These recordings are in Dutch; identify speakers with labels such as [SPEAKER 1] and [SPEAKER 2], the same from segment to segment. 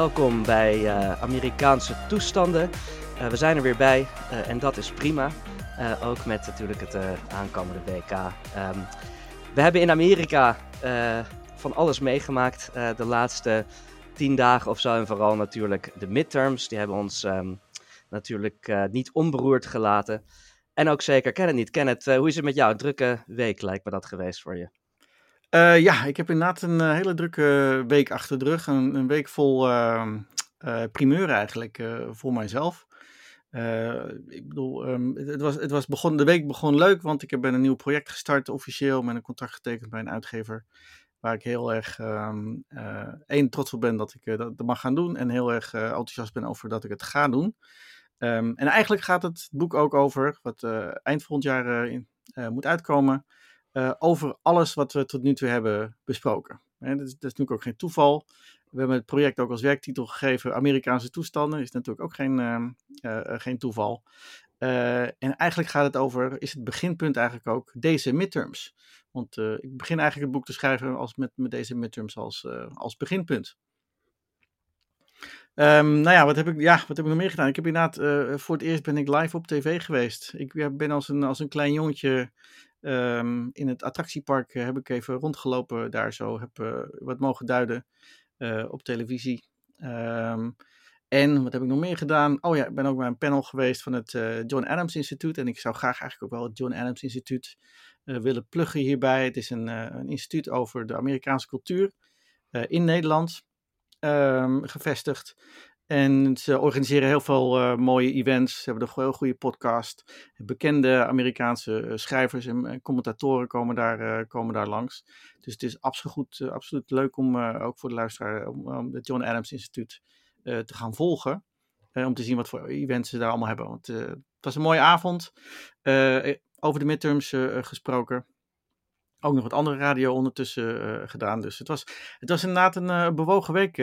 [SPEAKER 1] welkom bij uh, Amerikaanse toestanden. Uh, we zijn er weer bij uh, en dat is prima. ook met natuurlijk het aankomende WK. Um, we hebben in Amerika van alles meegemaakt de laatste tien dagen of zo. En vooral natuurlijk de midterms. Die hebben ons um, natuurlijk niet onberoerd gelaten. En ook zeker Kenneth niet. Kenneth, hoe is het met jou? Drukke week lijkt me dat geweest voor je.
[SPEAKER 2] Uh, ja, ik heb inderdaad een uh, hele drukke week achter de rug. Een, week vol uh, primeuren eigenlijk voor mijzelf. ik bedoel, um, het, was, het was de week begon leuk, want ik heb een nieuw project gestart officieel met een contract getekend bij een uitgever. Waar ik heel erg um, één trots op ben dat ik dat, mag gaan doen. En heel erg enthousiast ben over dat ik het ga doen. En eigenlijk gaat het boek ook over, wat eind volgend jaar in, moet uitkomen uh, over alles wat we tot nu toe hebben besproken. dat, is, dat, natuurlijk ook geen toeval. We hebben het project ook als werktitel gegeven: Amerikaanse toestanden. Is natuurlijk ook geen, uh, geen toeval. en eigenlijk gaat het over, is het beginpunt eigenlijk ook deze midterms. Want ik begin eigenlijk het boek te schrijven als met, met deze midterms als, als beginpunt. Um, nou ja, wat heb ik, ja, wat heb ik nog meer gedaan? Ik heb inderdaad, voor het eerst ben ik live op tv geweest. Ik ben als een, als een klein jongetje Um, in het attractiepark heb ik even rondgelopen daar zo, heb uh, wat mogen duiden uh, op televisie. Um, en wat heb ik nog meer gedaan? Oh ja, ik ben ook bij een panel geweest van het John Adams Instituut. En ik zou graag eigenlijk ook wel het John Adams Instituut willen pluggen hierbij. Het is een, een instituut over de Amerikaanse cultuur in Nederland um, gevestigd. En ze organiseren heel veel uh, mooie events. Ze hebben een heel goede podcast. Bekende Amerikaanse uh, schrijvers en commentatoren komen daar, komen daar langs. Dus het is absoluut, absoluut leuk om ook voor de luisteraar om, om het John Adams Instituut te gaan volgen. om te zien wat voor events ze daar allemaal hebben. Want het was een mooie avond. over de midterms gesproken ook nog wat andere radio ondertussen gedaan. Dus het was, het was inderdaad een bewogen week,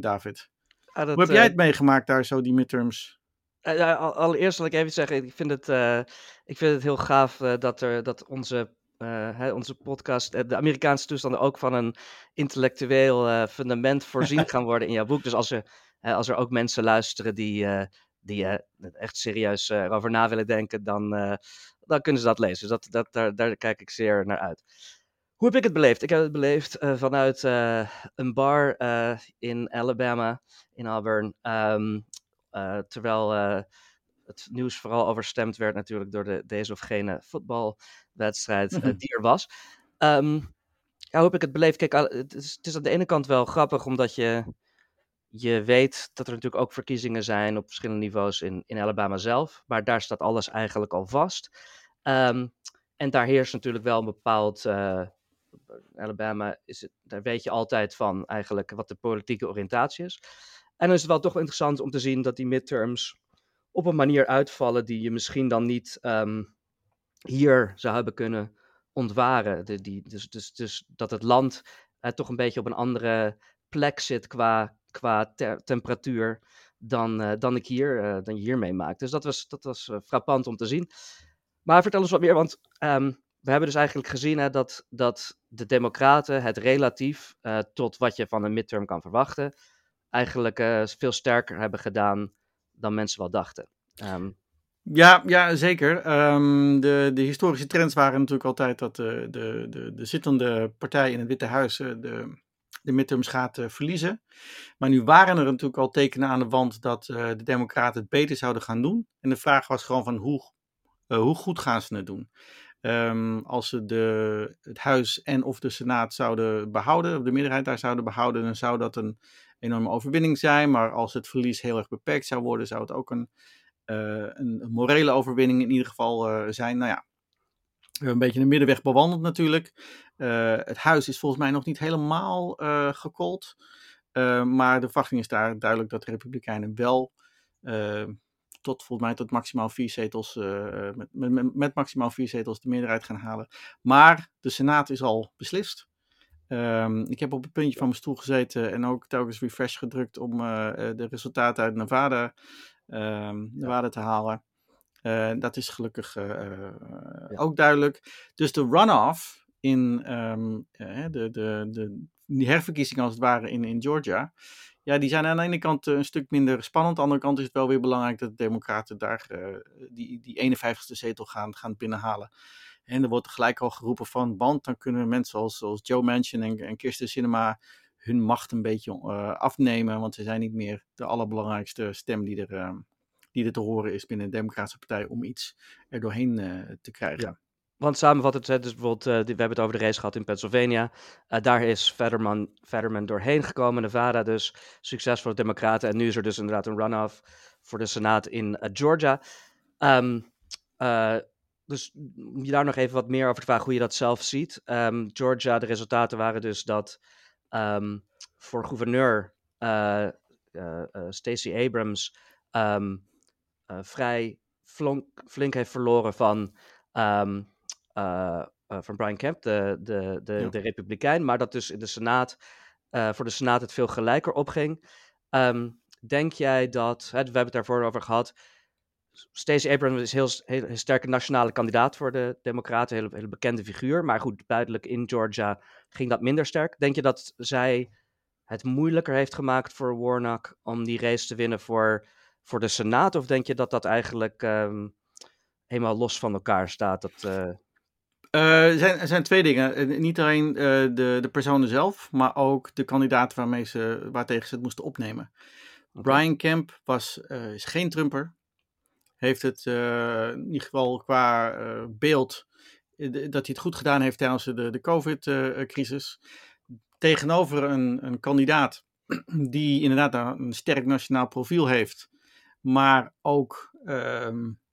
[SPEAKER 2] David. Ah, Hoe heb jij het meegemaakt daar zo, die midterms?
[SPEAKER 1] Uh, allereerst wil ik even zeggen, ik vind het, uh, ik vind het heel gaaf dat, er, dat onze, hè, onze podcast, de Amerikaanse toestanden, ook van een intellectueel fundament voorzien gaan worden in jouw boek. Dus als er, als er ook mensen luisteren die, die echt serieus erover na willen denken, dan, dan kunnen ze dat lezen. Dus dat, dat, daar, daar kijk ik zeer naar uit. Hoe heb ik het beleefd? Ik heb het beleefd uh, vanuit uh, een bar uh, in Alabama, in Auburn. Um, terwijl het nieuws vooral overstemd werd natuurlijk door de, deze of gene voetbalwedstrijd -hmm. die er was. Um, ja, hoe heb ik het beleefd? Kijk, het is, het is, aan de ene kant wel grappig, omdat je, je weet dat er natuurlijk ook verkiezingen zijn op verschillende niveaus in, in Alabama zelf. Maar daar staat alles eigenlijk al vast. Um, en daar heerst natuurlijk wel een bepaald Alabama is het, daar weet je altijd van eigenlijk wat de politieke oriëntatie is. En dan is het wel toch interessant om te zien dat die midterms op een manier uitvallen die je misschien dan niet um, hier zou hebben kunnen ontwaren. De, die, dus, dus, dus dat het land uh, toch een beetje op een andere plek zit qua, qua temperatuur dan, uh, dan ik hier, uh, dan je hier meemaakt. Dus dat was, dat was frappant om te zien. Maar vertel eens wat meer, want um, we hebben dus eigenlijk gezien hè, dat, dat de Democraten het relatief uh, tot wat je van een midterm kan verwachten, eigenlijk uh, veel sterker hebben gedaan dan mensen wel dachten. Um,
[SPEAKER 2] ja, ja, zeker. Um, de, de historische trends waren natuurlijk altijd dat de, de, de, de zittende partij in het Witte Huis de, de midterms gaat verliezen. Maar nu waren er natuurlijk al tekenen aan de wand dat de Democraten het beter zouden gaan doen. En de vraag was gewoon van hoe, hoe goed gaan ze het doen. Um, als ze de, het huis en of de senaat zouden behouden, of de meerderheid daar zouden behouden, dan zou dat een enorme overwinning zijn. Maar als het verlies heel erg beperkt zou worden, zou het ook een, uh, een morele overwinning in ieder geval uh, zijn. Nou ja, we hebben een beetje een middenweg bewandeld natuurlijk. Uh, het huis is volgens mij nog niet helemaal gekold. maar de verwachting is daar duidelijk dat de Republikeinen wel tot volgens mij tot maximaal vier zetels, uh, met, met, met, maximaal vier zetels de meerderheid gaan halen. Maar de Senaat is al beslist. Um, ik heb op het puntje van mijn stoel gezeten en ook telkens refresh gedrukt om uh, de resultaten uit Nevada, um, Nevada te halen. Uh, dat is gelukkig ja. ook duidelijk. Dus de runoff in um, de, de, de die herverkiezingen als het ware in, in Georgia. Ja, die zijn aan de ene kant een stuk minder spannend. Aan de andere kant is het wel weer belangrijk dat de Democraten daar die, die 51ste zetel gaan, gaan binnenhalen. En er wordt gelijk al geroepen van, want dan kunnen mensen zoals, zoals Joe Manchin en, en Kirsten Sinema hun macht een beetje uh, afnemen. Want ze zijn niet meer de allerbelangrijkste stem die er, die er te horen is binnen de Democratische Partij om iets er doorheen te krijgen. Ja.
[SPEAKER 1] Want samenvattend, dus bijvoorbeeld, we hebben het over de race gehad in Pennsylvania. daar is Fetterman, Fetterman doorheen gekomen, Nevada dus. Succes voor de Democraten. En nu is er dus inderdaad een runoff voor de Senaat in Georgia. Um, dus om je daar nog even wat meer over te vragen hoe je dat zelf ziet. Um, Georgia, de resultaten waren dus dat um, voor gouverneur Stacey Abrams um, vrij flink heeft verloren van, van Brian Kemp, de, de, de, ja. de Republikein. Maar dat dus in de Senaat, voor de Senaat het veel gelijker opging. denk jij dat, hè, we hebben het daarvoor over gehad Stacey Abrams is heel, heel, heel sterke nationale kandidaat voor de Democraten, een hele, hele bekende figuur. Maar goed, duidelijk in Georgia ging dat minder sterk. Denk je dat zij het moeilijker heeft gemaakt voor Warnock om die race te winnen voor, voor de Senaat? Of denk je dat dat eigenlijk um, helemaal los van elkaar staat? Dat, uh...
[SPEAKER 2] Uh, er, zijn, er zijn twee dingen. Eh, niet alleen uh, de, de personen zelf, maar ook de kandidaten waarmee ze, waartegen ze het moesten opnemen. Okay. Brian Kemp was, is geen Trumper heeft het in ieder geval qua beeld dat hij het goed gedaan heeft tijdens de, de COVID-crisis. Tegenover een, een kandidaat die inderdaad een sterk nationaal profiel heeft, maar ook, ik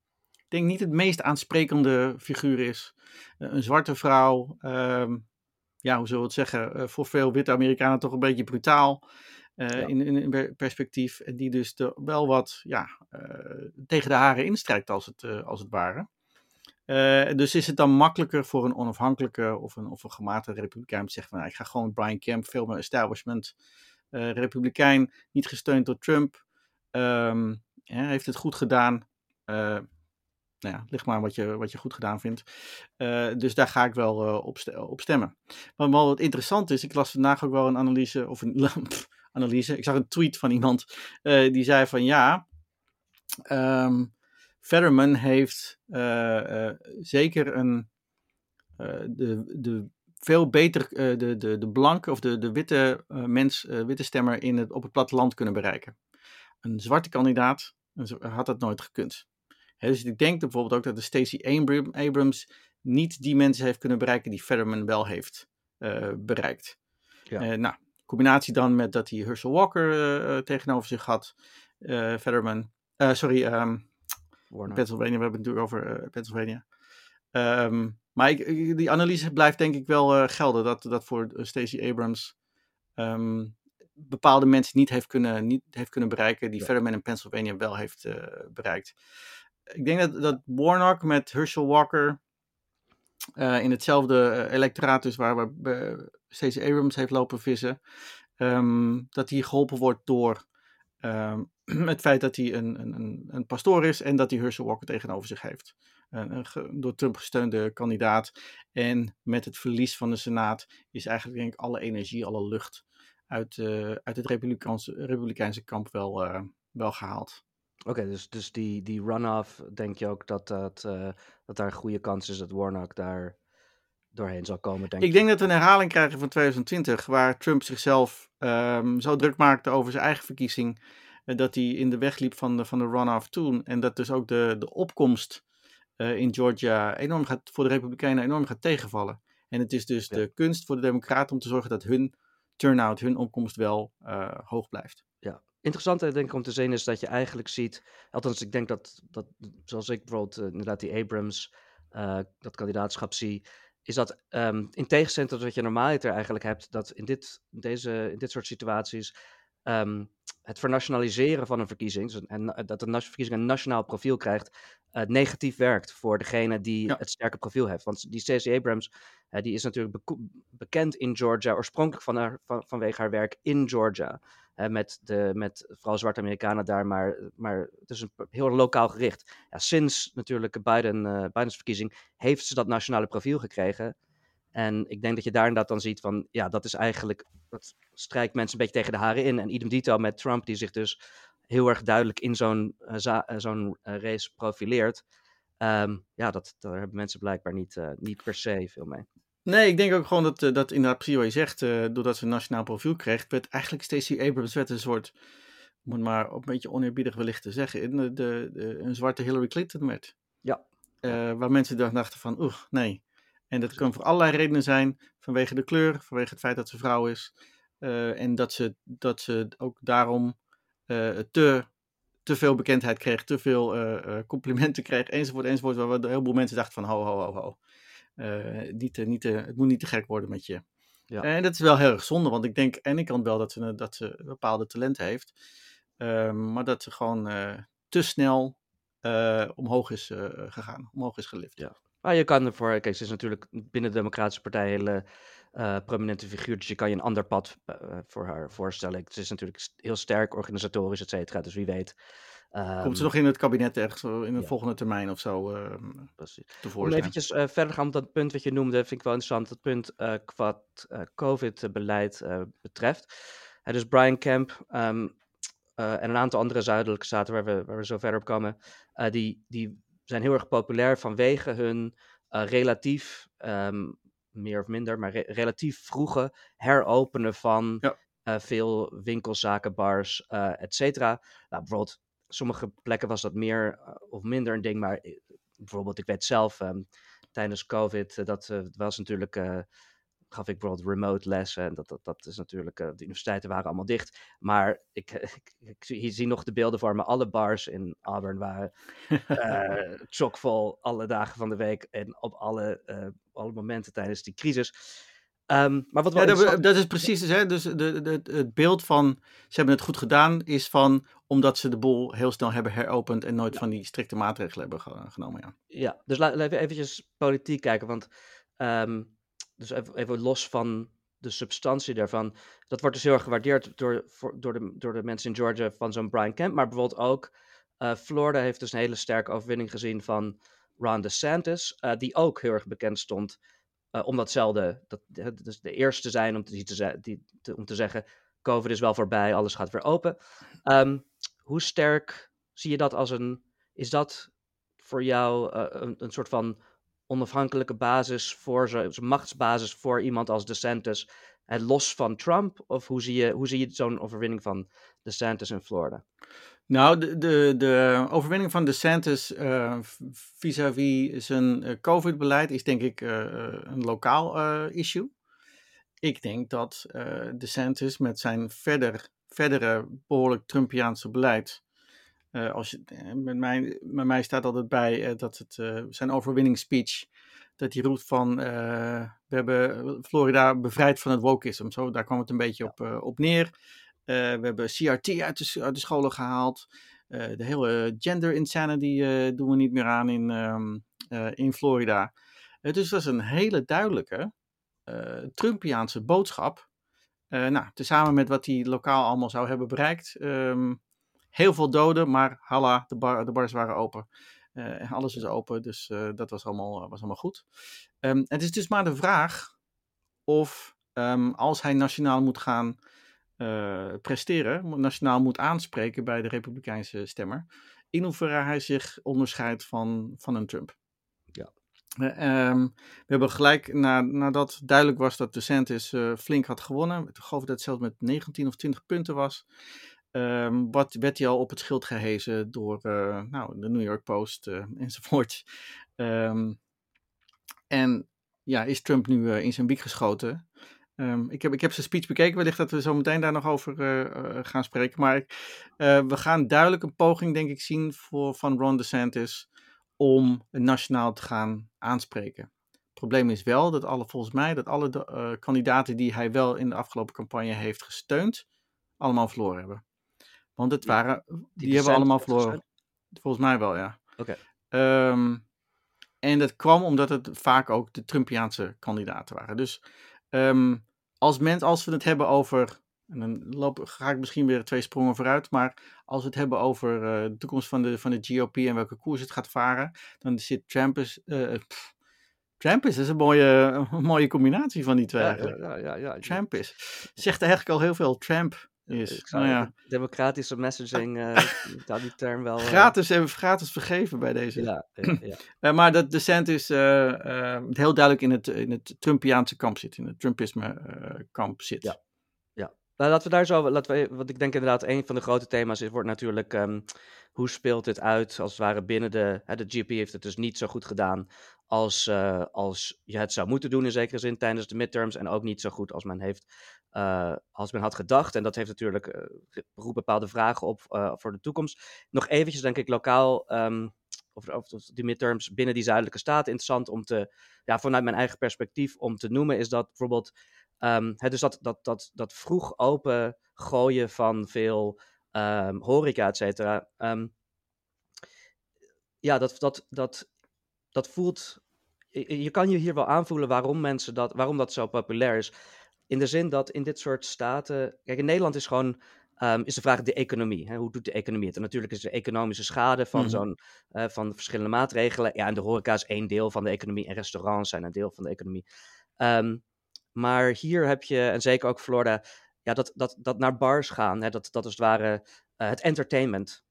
[SPEAKER 2] denk niet het meest aansprekende figuur is. een zwarte vrouw, ehm, ja, hoe zullen we het zeggen, voor veel witte Amerikanen toch een beetje brutaal. Uh, ja. in, in, perspectief. En die dus de, wel wat ja, uh, tegen de haren instrijkt, als het, uh, als het ware. dus is het dan makkelijker voor een onafhankelijke of een, of een gematigde republikein te zeggen van nou, ik ga gewoon Brian Kemp, veel meer establishment republikein, niet gesteund door Trump. Um, ja, heeft het goed gedaan. Nou ja, ligt maar wat je, wat je goed gedaan vindt. dus daar ga ik wel op, st op stemmen. Maar wat interessant is, ik las vandaag ook wel een analyse, of een, analyse. Ik zag een tweet van iemand uh, die zei van ja, um, heeft zeker een de, de veel beter de, de, de blanke of de, de witte mens, witte stemmer in het, op het platteland kunnen bereiken. Een zwarte kandidaat had dat nooit gekund. He, dus ik denk bijvoorbeeld ook dat de Stacey Abrams niet die mensen heeft kunnen bereiken die Fetterman wel heeft bereikt. Ja. nou, combinatie dan met dat hij Herschel Walker uh, tegenover zich had. Fetterman. Sorry, um, Pennsylvania. We hebben het natuurlijk over Pennsylvania. Um, maar ik, die analyse blijft denk ik wel gelden. Dat, dat voor Stacey Abrams um, bepaalde mensen niet heeft kunnen, niet heeft kunnen bereiken. Die ja. Fetterman in Pennsylvania wel heeft bereikt. Ik denk dat, dat Warnock met Herschel Walker uh, in hetzelfde electoraat dus waar we Stacey Abrams heeft lopen vissen, um, dat hij geholpen wordt door um, het feit dat hij een, een, een pastoor is en dat hij Herschel Walker tegenover zich heeft. Een, een, door Trump gesteunde kandidaat. En met het verlies van de Senaat is eigenlijk denk ik alle energie, alle lucht uit, uh, uit het Republikeinse, kamp wel, uh, wel gehaald.
[SPEAKER 1] Oké, okay, dus, dus die, die runoff, denk je ook dat, dat, uh, dat daar een goede kans is dat Warnock daar doorheen zal komen, denk
[SPEAKER 2] ik. denk dat we een herhaling krijgen van 2020, waar Trump zichzelf um, zo druk maakte over zijn eigen verkiezing, uh, dat hij in de weg liep van de, van de runoff toen. En dat dus ook de, de opkomst uh, in Georgia enorm gaat, voor de Republikeinen enorm gaat tegenvallen. En het is dus ja. de kunst voor de Democraten om te zorgen dat hun turnout, hun opkomst wel hoog blijft.
[SPEAKER 1] Ja, interessant denk ik om te zien is dat je eigenlijk ziet, althans ik denk dat, dat zoals ik bijvoorbeeld uh, inderdaad die Abrams, uh, dat kandidaatschap zie, is dat um, in tegenstelling tot wat je normaaliter eigenlijk hebt, dat in dit, deze, in dit soort situaties um, het vernationaliseren van een verkiezing, dus en dat een verkiezing een nationaal profiel krijgt, uh, negatief werkt voor degene die ja. het sterke profiel heeft. Want die Stacey Abrams, uh, die is natuurlijk be bekend in Georgia, oorspronkelijk van haar, van, vanwege haar werk in Georgia. Uh, met, de, met vooral zwarte Amerikanen daar, maar, maar het is een heel lokaal gericht. Ja, sinds natuurlijk Biden, Bidens verkiezing heeft ze dat nationale profiel gekregen. En ik denk dat je daar inderdaad dan ziet van, ja, dat is eigenlijk, dat strijkt mensen een beetje tegen de haren in. En idem dito met Trump, die zich dus heel erg duidelijk in zo'n zo'n race profileert. Ehm, ja, dat, daar hebben mensen blijkbaar niet, niet per se veel mee.
[SPEAKER 2] Nee, ik denk ook gewoon dat, dat inderdaad precies wat je zegt, doordat ze een nationaal profiel kreeg, werd eigenlijk Stacey Abrams werd een soort moet maar op een beetje oneerbiedig wellicht te zeggen, de, de, de, een zwarte Hillary Clinton werd.
[SPEAKER 1] Ja.
[SPEAKER 2] Uh, waar mensen dachten van, oeh, nee. En dat kan voor allerlei redenen zijn, vanwege de kleur, vanwege het feit dat ze vrouw is. Uh, en dat ze, dat ze ook daarom te, te veel bekendheid kreeg, te veel complimenten kreeg, enzovoort, enzovoort. Waar een heleboel mensen dachten van, ho, ho, ho, ho. Niet, niet, het moet niet te gek worden met je. Ja. En dat is wel heel erg zonde, want ik denk aan de kant wel dat ze, dat ze bepaalde talenten heeft. Ehm, maar dat ze gewoon eh, te snel eh, omhoog is eh, gegaan, omhoog is gelift.
[SPEAKER 1] Ja. Maar je kan ervoor, kijk, ze is natuurlijk binnen de Democratische Partij een hele prominente figuur, dus je kan je een ander pad voor haar voorstellen. Het is natuurlijk heel sterk organisatorisch, et cetera, dus wie weet.
[SPEAKER 2] Komt ze nog in het kabinet echt in de volgende termijn of zo uh,
[SPEAKER 1] Om eventjes uh, verder gaan op dat punt wat je noemde, vind ik wel interessant. Dat punt uh, wat COVID-beleid betreft. dus Brian Kemp, um, uh, en een aantal andere zuidelijke staten waar we, waar we zo verder op komen, uh, die, die zijn heel erg populair vanwege hun uh, relatief, um, meer of minder, maar re relatief vroege heropenen van ja. veel winkelzaken, bars, et cetera. Nou, bijvoorbeeld, sommige plekken was dat meer of minder een ding, maar bijvoorbeeld, ik weet zelf, um, tijdens COVID, dat was natuurlijk gaf ik bijvoorbeeld remote lessen. En dat, dat, dat is natuurlijk, uh, de universiteiten waren allemaal dicht. Maar ik, ik, ik, zie nog de beelden voor me. Alle bars in Auburn waren uh, chockvol alle dagen van de week. En op alle, uh, alle momenten tijdens die crisis. Um, maar wat
[SPEAKER 2] ja, dat, dat, is precies dus, hè, dus de, de, het beeld van ze hebben het goed gedaan is van omdat ze de boel heel snel hebben heropend en nooit ja. van die strikte maatregelen hebben genomen. Ja,
[SPEAKER 1] ja dus laten we eventjes politiek kijken, want um, dus even, even, los van de substantie daarvan. Dat wordt dus heel erg gewaardeerd door, voor, door, de, door de mensen in Georgia van zo'n Brian Kemp. Maar bijvoorbeeld ook uh, Florida heeft dus een hele sterke overwinning gezien van Ron DeSantis. Uh, die ook heel erg bekend stond uh, om datzelfde. Dat, dus de eerste zijn om te, die, om te zeggen: COVID is wel voorbij, alles gaat weer open. Um, hoe sterk zie je dat als een. Is dat voor jou een, een soort van onafhankelijke basis voor zo'n machtsbasis voor iemand als DeSantis, en los van Trump? Of hoe zie je, hoe zie je zo'n overwinning van DeSantis in Florida?
[SPEAKER 2] Nou, de, de, de overwinning van DeSantis uh, vis-à-vis zijn uh, COVID-beleid is denk ik uh, een lokaal issue. Ik denk dat DeSantis met zijn verder, verdere behoorlijk Trumpiaanse beleid als je, eh, met, mij, met mij staat altijd bij dat het zijn overwinningsspeech, dat hij roept van we hebben Florida bevrijd van het wokeism. Zo, daar kwam het een beetje op, op neer. We hebben CRT uit de, scholen gehaald. de hele gender insanity doen we niet meer aan in, um, in Florida. dus dat is een hele duidelijke Trumpiaanse boodschap. nou, tezamen met wat hij lokaal allemaal zou hebben bereikt. Um, Heel veel doden, maar halla, de, bar, de bars waren open. Alles is open, dus dat was allemaal, was allemaal goed. Um, het is dus maar de vraag of als hij nationaal moet gaan uh, presteren, nationaal moet aanspreken bij de Republikeinse stemmer, in hoeverre hij zich onderscheidt van, van een Trump.
[SPEAKER 1] Ja.
[SPEAKER 2] Um, we hebben gelijk, na, nadat duidelijk was dat DeSantis flink had gewonnen, ik geloof dat het zelfs met 19 of 20 punten was, Um, wat werd hij al op het schild gehezen door uh, nou, de New York Post uh, enzovoort. Um, en ja, is Trump nu uh, in zijn wiek geschoten? Um, ik, heb, ik heb zijn speech bekeken, wellicht dat we zo meteen daar nog over gaan spreken. Maar we gaan duidelijk een poging, denk ik, zien voor, van Ron DeSantis om nationaal te gaan aanspreken. Het probleem is wel dat alle, volgens mij, dat alle kandidaten die hij wel in de afgelopen campagne heeft gesteund, allemaal verloren hebben. Want het waren, die, hebben allemaal verloren. Volgens mij wel, ja.
[SPEAKER 1] Oké.
[SPEAKER 2] Um, en dat kwam omdat het vaak ook de Trumpiaanse kandidaten waren. Dus um, als, mens, als we het hebben over. En dan loop, ga ik misschien weer twee sprongen vooruit. Maar als we het hebben over uh, de toekomst van de, van de GOP en welke koers het gaat varen. Dan zit uh, pff, Trampus is een mooie, een mooie combinatie van die twee
[SPEAKER 1] Ja,
[SPEAKER 2] eigenlijk.
[SPEAKER 1] ja, ja, ja.
[SPEAKER 2] Trampus. Zegt eigenlijk al heel veel. Tramp is.
[SPEAKER 1] Ik zou
[SPEAKER 2] Nou ja,
[SPEAKER 1] democratische messaging, eh zou die term wel... eh,
[SPEAKER 2] gratis, hebben gratis vergeven bij deze.
[SPEAKER 1] Ja, ja, ja.
[SPEAKER 2] Eh, maar dat DeSantis eh eh, heel duidelijk in het, in het Trumpiaanse kamp zit. In het Trumpisme eh, kamp zit.
[SPEAKER 1] Ja. Nou, laten we daar zo, laten we, want ik denk inderdaad, een van de grote thema's is, wordt natuurlijk, ehm, hoe speelt dit uit, als het ware binnen de, hè, de GP heeft het dus niet zo goed gedaan als, eh, als je het zou moeten doen in zekere zin tijdens de midterms, en ook niet zo goed als men heeft, eh, als men had gedacht, en dat heeft natuurlijk, eh, roept bepaalde vragen op voor de toekomst. Nog eventjes, denk ik, lokaal, ehm, over, over die midterms binnen die zuidelijke staten, interessant om te, ja, vanuit mijn eigen perspectief, om te noemen, is dat bijvoorbeeld Hè, dus dat, dat, dat, dat vroeg open gooien van veel ehm, horeca, et cetera. ehm, ja, dat, dat, dat, dat voelt. Je, je kan je hier wel aanvoelen waarom mensen dat, waarom dat zo populair is. In de zin dat in dit soort staten. Kijk, in Nederland is gewoon. is de vraag de economie. Hè? Hoe doet de economie het? En natuurlijk is de economische schade van
[SPEAKER 2] Mhm.
[SPEAKER 1] zo'n. eh, van verschillende maatregelen. Ja, en de horeca is één deel van de economie. En restaurants zijn een deel van de economie. Ehm, maar hier heb je, en zeker ook Florida, ja, dat, dat, dat naar bars gaan, hè, dat, dat als het ware eh, het entertainment,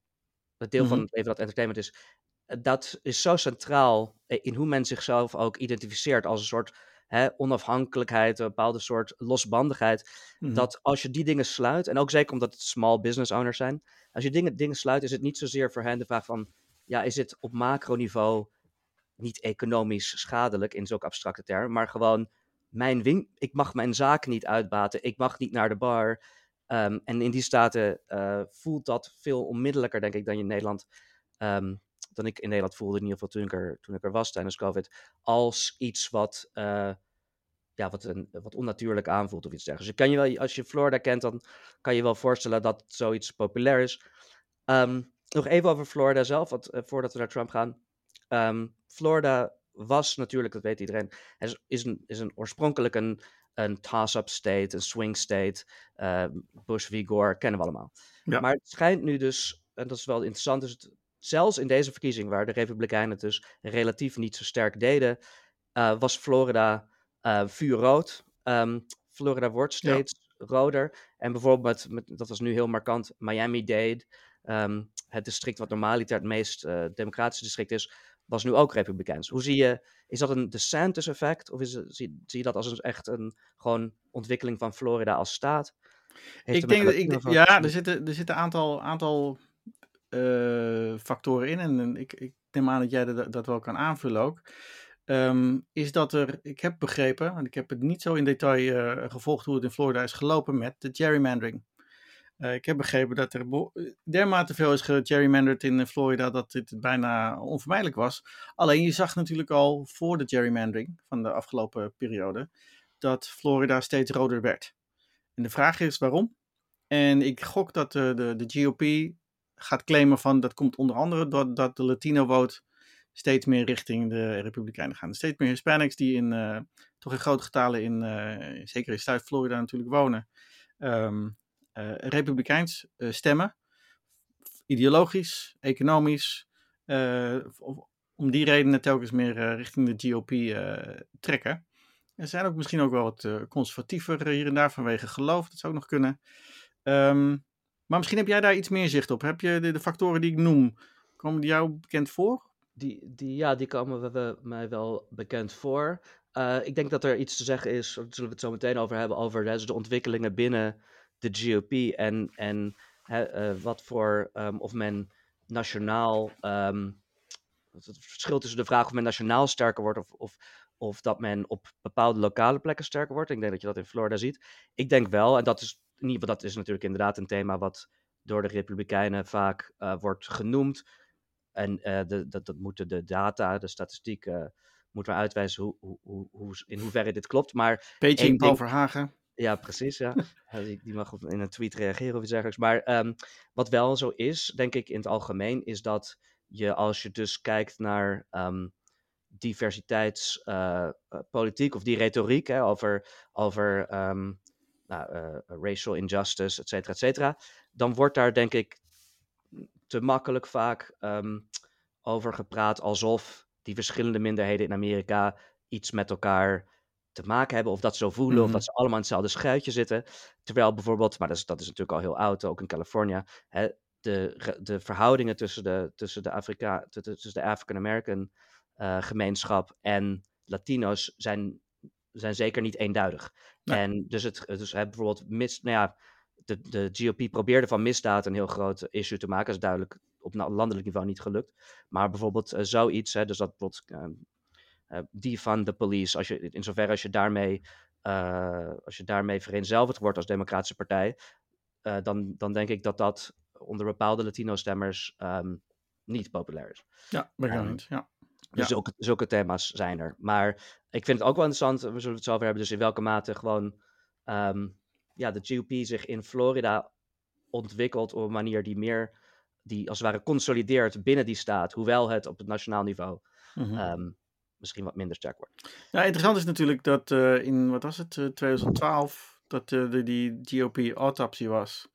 [SPEAKER 1] het deel van
[SPEAKER 2] Mhm.
[SPEAKER 1] het leven dat entertainment is, eh, dat is zo centraal eh, in hoe men zichzelf ook identificeert als een soort hè, onafhankelijkheid, een bepaalde soort losbandigheid.
[SPEAKER 2] Mhm.
[SPEAKER 1] Dat als je die dingen sluit, en ook zeker omdat het small business owners zijn, als je dingen, dingen sluit, is het niet zozeer voor hen de vraag van, ja, is het op macroniveau niet economisch schadelijk in zulke abstracte termen, maar gewoon mijn win ik mag mijn zaak niet uitbaten, ik mag niet naar de bar. Ehm, en in die staten eh, voelt dat veel onmiddellijker, denk ik, dan je in Nederland, ehm, dan ik in Nederland voelde, in ieder geval toen ik er, toen ik er was tijdens COVID, als iets wat, eh, ja, wat, een, wat onnatuurlijk aanvoelt of iets dergelijks. Dus kan je wel, als je Florida kent, dan kan je wel voorstellen dat zoiets populair is. Ehm, nog even over Florida zelf, eh, voordat we naar Trump gaan. Florida was natuurlijk, dat weet iedereen, is, is, een, is een oorspronkelijk een, een toss-up state, een swing state. Ehm, Bush v. Gore kennen we allemaal.
[SPEAKER 2] Ja.
[SPEAKER 1] Maar het schijnt nu dus, en dat is wel interessant, dus het, zelfs in deze verkiezing, waar de Republikeinen het dus relatief niet zo sterk deden, eh, was Florida eh, vuurrood. Ehm, Florida wordt
[SPEAKER 2] Ja.
[SPEAKER 1] steeds roder. En bijvoorbeeld, met, met- dat was nu heel markant, Miami-Dade, ehm, het district wat normaliter het meest eh, democratische district is, was nu ook republikeins. Hoe zie je, is dat een DeSantis-effect? Of is het, zie, zie je dat als een, echt een gewoon ontwikkeling van Florida als staat? Heeft
[SPEAKER 2] ik denk dat ik, ja, er zitten, er zitten een aantal, aantal eh, factoren in. En, en ik, ik neem aan dat jij dat, dat wel kan aanvullen ook. Ehm, is dat er, ik heb begrepen, want ik heb het niet zo in detail eh, gevolgd hoe het in Florida is gelopen met de gerrymandering. Eh, ik heb begrepen dat er beho- dermate veel is gegerrymanderd in eh, Florida dat dit bijna onvermijdelijk was. Alleen je zag natuurlijk al voor de gerrymandering van de afgelopen periode dat Florida steeds roder werd. En de vraag is waarom? En ik gok dat de, de, de GOP gaat claimen van dat komt onder andere doordat de Latino vote steeds meer richting de Republikeinen gaan. Steeds meer Hispanics die in, eh, toch in grote getalen in, eh, zeker in Zuid-Florida natuurlijk wonen, eh, Republikeins eh, stemmen. Ideologisch, economisch, eh, om- die redenen telkens meer eh, richting de GOP eh, trekken. Er zijn ook misschien ook wel wat eh, conservatiever hier en daar vanwege geloof. Dat zou ook nog kunnen. Ehm, maar misschien heb jij daar iets meer zicht op. Heb je de, de factoren die ik noem, komen die jou bekend voor?
[SPEAKER 1] Die, die, ja, die komen mij wel bekend voor. Eh, ik denk dat er iets te zeggen is, daar zullen we het zo meteen over hebben, over dus de ontwikkelingen binnen de GOP en, en eh, wat voor, ehm, of men nationaal, ehm, het verschil tussen de vraag of men nationaal sterker wordt of, of, of dat men op bepaalde lokale plekken sterker wordt. Ik denk dat je dat in Florida ziet. Ik denk wel, en dat is, in ieder geval, dat is natuurlijk inderdaad een thema wat door de Republikeinen vaak eh, wordt genoemd. En eh, de, dat, dat moeten de data, de statistiek, eh moeten we uitwijzen hoe, hoe, hoe, in hoeverre dit klopt. Maar
[SPEAKER 2] in Paul Verhagen.
[SPEAKER 1] Ja, precies. Ja. Die, die mag in een tweet reageren of iets dergelijks. Maar ehm, wat wel zo is, denk ik in het algemeen, is dat je als je dus kijkt naar ehm, diversiteitspolitiek of die retoriek hè, over, over ehm, nou, eh, racial injustice, et cetera, et cetera, dan wordt daar denk ik te makkelijk vaak over gepraat alsof die verschillende minderheden in Amerika iets met elkaar te maken hebben, of dat ze zo voelen, of
[SPEAKER 2] Mhm.
[SPEAKER 1] dat ze allemaal in hetzelfde schuitje zitten. Terwijl bijvoorbeeld, maar dat is, dat is natuurlijk al heel oud, ook in Californië, hè, de, de verhoudingen tussen de, tussen de, Afrika, tu- tu- tussen de African American eh, gemeenschap en Latino's zijn, zijn zeker niet eenduidig. En dus, het, dus hè, bijvoorbeeld mis, nou ja, de, de GOP probeerde van misdaad een heel groot issue te maken. Dat is duidelijk op landelijk niveau niet gelukt. Maar bijvoorbeeld eh, zoiets, hè, dus dat bijvoorbeeld ehm, eh, die van de police, als je, in zoverre als je daarmee, eh, als je daarmee vereenzelvigd wordt als democratische partij, eh, dan, dan denk ik dat dat onder bepaalde Latino-stemmers ehm, niet populair is.
[SPEAKER 2] Ja, wel eens. Ja.
[SPEAKER 1] Dus
[SPEAKER 2] Ja.
[SPEAKER 1] zulke, zulke thema's zijn er. Maar ik vind het ook wel interessant, we zullen het zo over hebben, dus in welke mate gewoon ehm, ja, de GOP zich in Florida ontwikkelt op een manier die meer, die als het ware consolideert binnen die staat, hoewel het op het nationaal niveau
[SPEAKER 2] Mhm.
[SPEAKER 1] ehm, misschien wat minder sterk wordt.
[SPEAKER 2] Ja, interessant is natuurlijk dat eh, in, wat was het, eh, 2012, dat eh, de, die GOP-autopsie was.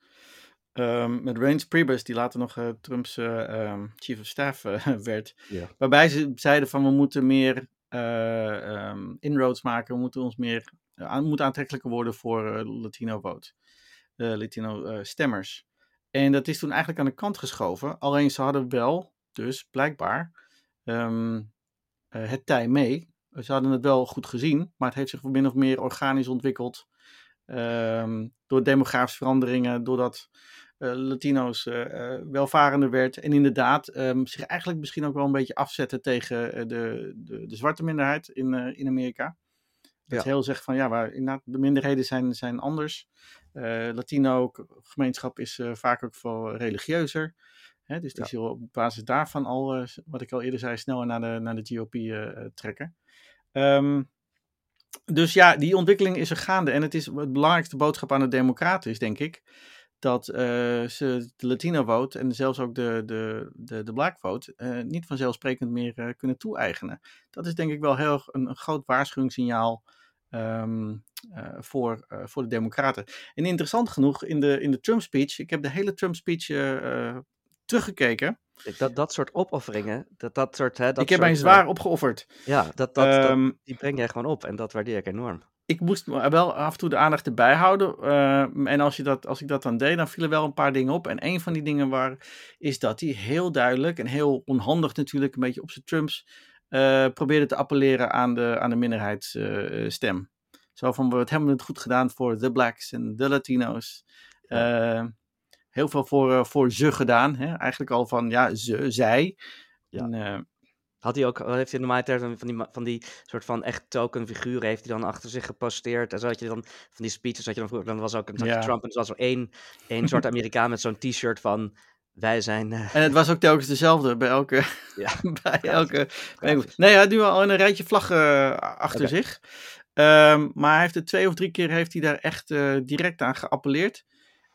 [SPEAKER 2] Ehm, met Reince Priebus, die later nog eh, Trumps eh, ehm, chief of staff eh, werd. Waarbij ze zeiden van we moeten meer eh, ehm, inroads maken, we moeten ons meer eh, aan, moeten aantrekkelijker worden voor eh, Latino vote, eh, Latino eh, stemmers. En dat is toen eigenlijk aan de kant geschoven. Alleen ze hadden wel, dus blijkbaar, eh, het tij mee. Ze hadden het wel goed gezien, maar het heeft zich min of meer organisch ontwikkeld. ehm, door demografische veranderingen, doordat eh, Latino's eh, eh, welvarender werd. En inderdaad ehm, zich eigenlijk misschien ook wel een beetje afzetten tegen eh, de, de, de zwarte minderheid in, eh, in Amerika. Dat
[SPEAKER 1] Ja.
[SPEAKER 2] heel zegt van ja, waar, inderdaad, de minderheden zijn, zijn anders. Eh, Latino-gemeenschap is eh, vaak ook veel religieuzer. Hè, dus die
[SPEAKER 1] Ja.
[SPEAKER 2] zullen op basis daarvan al, eh, wat ik al eerder zei, sneller naar de, naar de GOP eh, eh, trekken. Ehm, dus ja, die ontwikkeling is er gaande. En het is het belangrijkste boodschap aan de Democraten is, denk ik, dat ze de Latino vote en zelfs ook de, de, de, de Black vote niet vanzelfsprekend meer kunnen toe-eigenen. Dat is denk ik wel heel een, een groot waarschuwingssignaal ehm, eh, voor, voor de Democraten. En interessant genoeg, in de, in de Trump speech, ik heb de hele Trump speech eh, teruggekeken.
[SPEAKER 1] Dat, dat soort opofferingen, dat, dat soort... Hè, dat
[SPEAKER 2] ik heb
[SPEAKER 1] soort,
[SPEAKER 2] mij
[SPEAKER 1] eh,
[SPEAKER 2] zwaar opgeofferd.
[SPEAKER 1] ja, dat, dat, dat,
[SPEAKER 2] Ehm,
[SPEAKER 1] die breng jij gewoon op en dat waardeer ik enorm.
[SPEAKER 2] ik moest wel af en toe de aandacht erbij houden. eh, en als, je dat, als ik dat dan deed, dan vielen wel een paar dingen op. En een van die dingen waren, is dat hij heel duidelijk en heel onhandig natuurlijk, een beetje op zijn Trumps, eh, probeerde te appelleren aan de, aan de minderheidsstem. Zo van, we hebben het goed gedaan voor de blacks en de Latino's. Eh, heel veel voor, eh, voor ze gedaan. Hè? Eigenlijk al van, ja, ze, zij.
[SPEAKER 1] Ja.
[SPEAKER 2] En, eh,
[SPEAKER 1] Had hij ook, heeft hij normaal van die, van die soort van echt token figuren, heeft hij dan achter zich geposteerd. En zo had je dan van die speeches, had je dan vroeger, dan was ook een
[SPEAKER 2] Ja.
[SPEAKER 1] Trump en er was zo één, één zwarte Amerikaan met zo'n t-shirt van, wij zijn, eh,
[SPEAKER 2] En het was ook telkens dezelfde bij elke.
[SPEAKER 1] Ja.
[SPEAKER 2] bij
[SPEAKER 1] Ja,
[SPEAKER 2] elke nee, hij had nu al een rijtje vlaggen achter zich. Ehm, maar hij heeft het twee of drie keer heeft hij daar echt direct aan geappelleerd.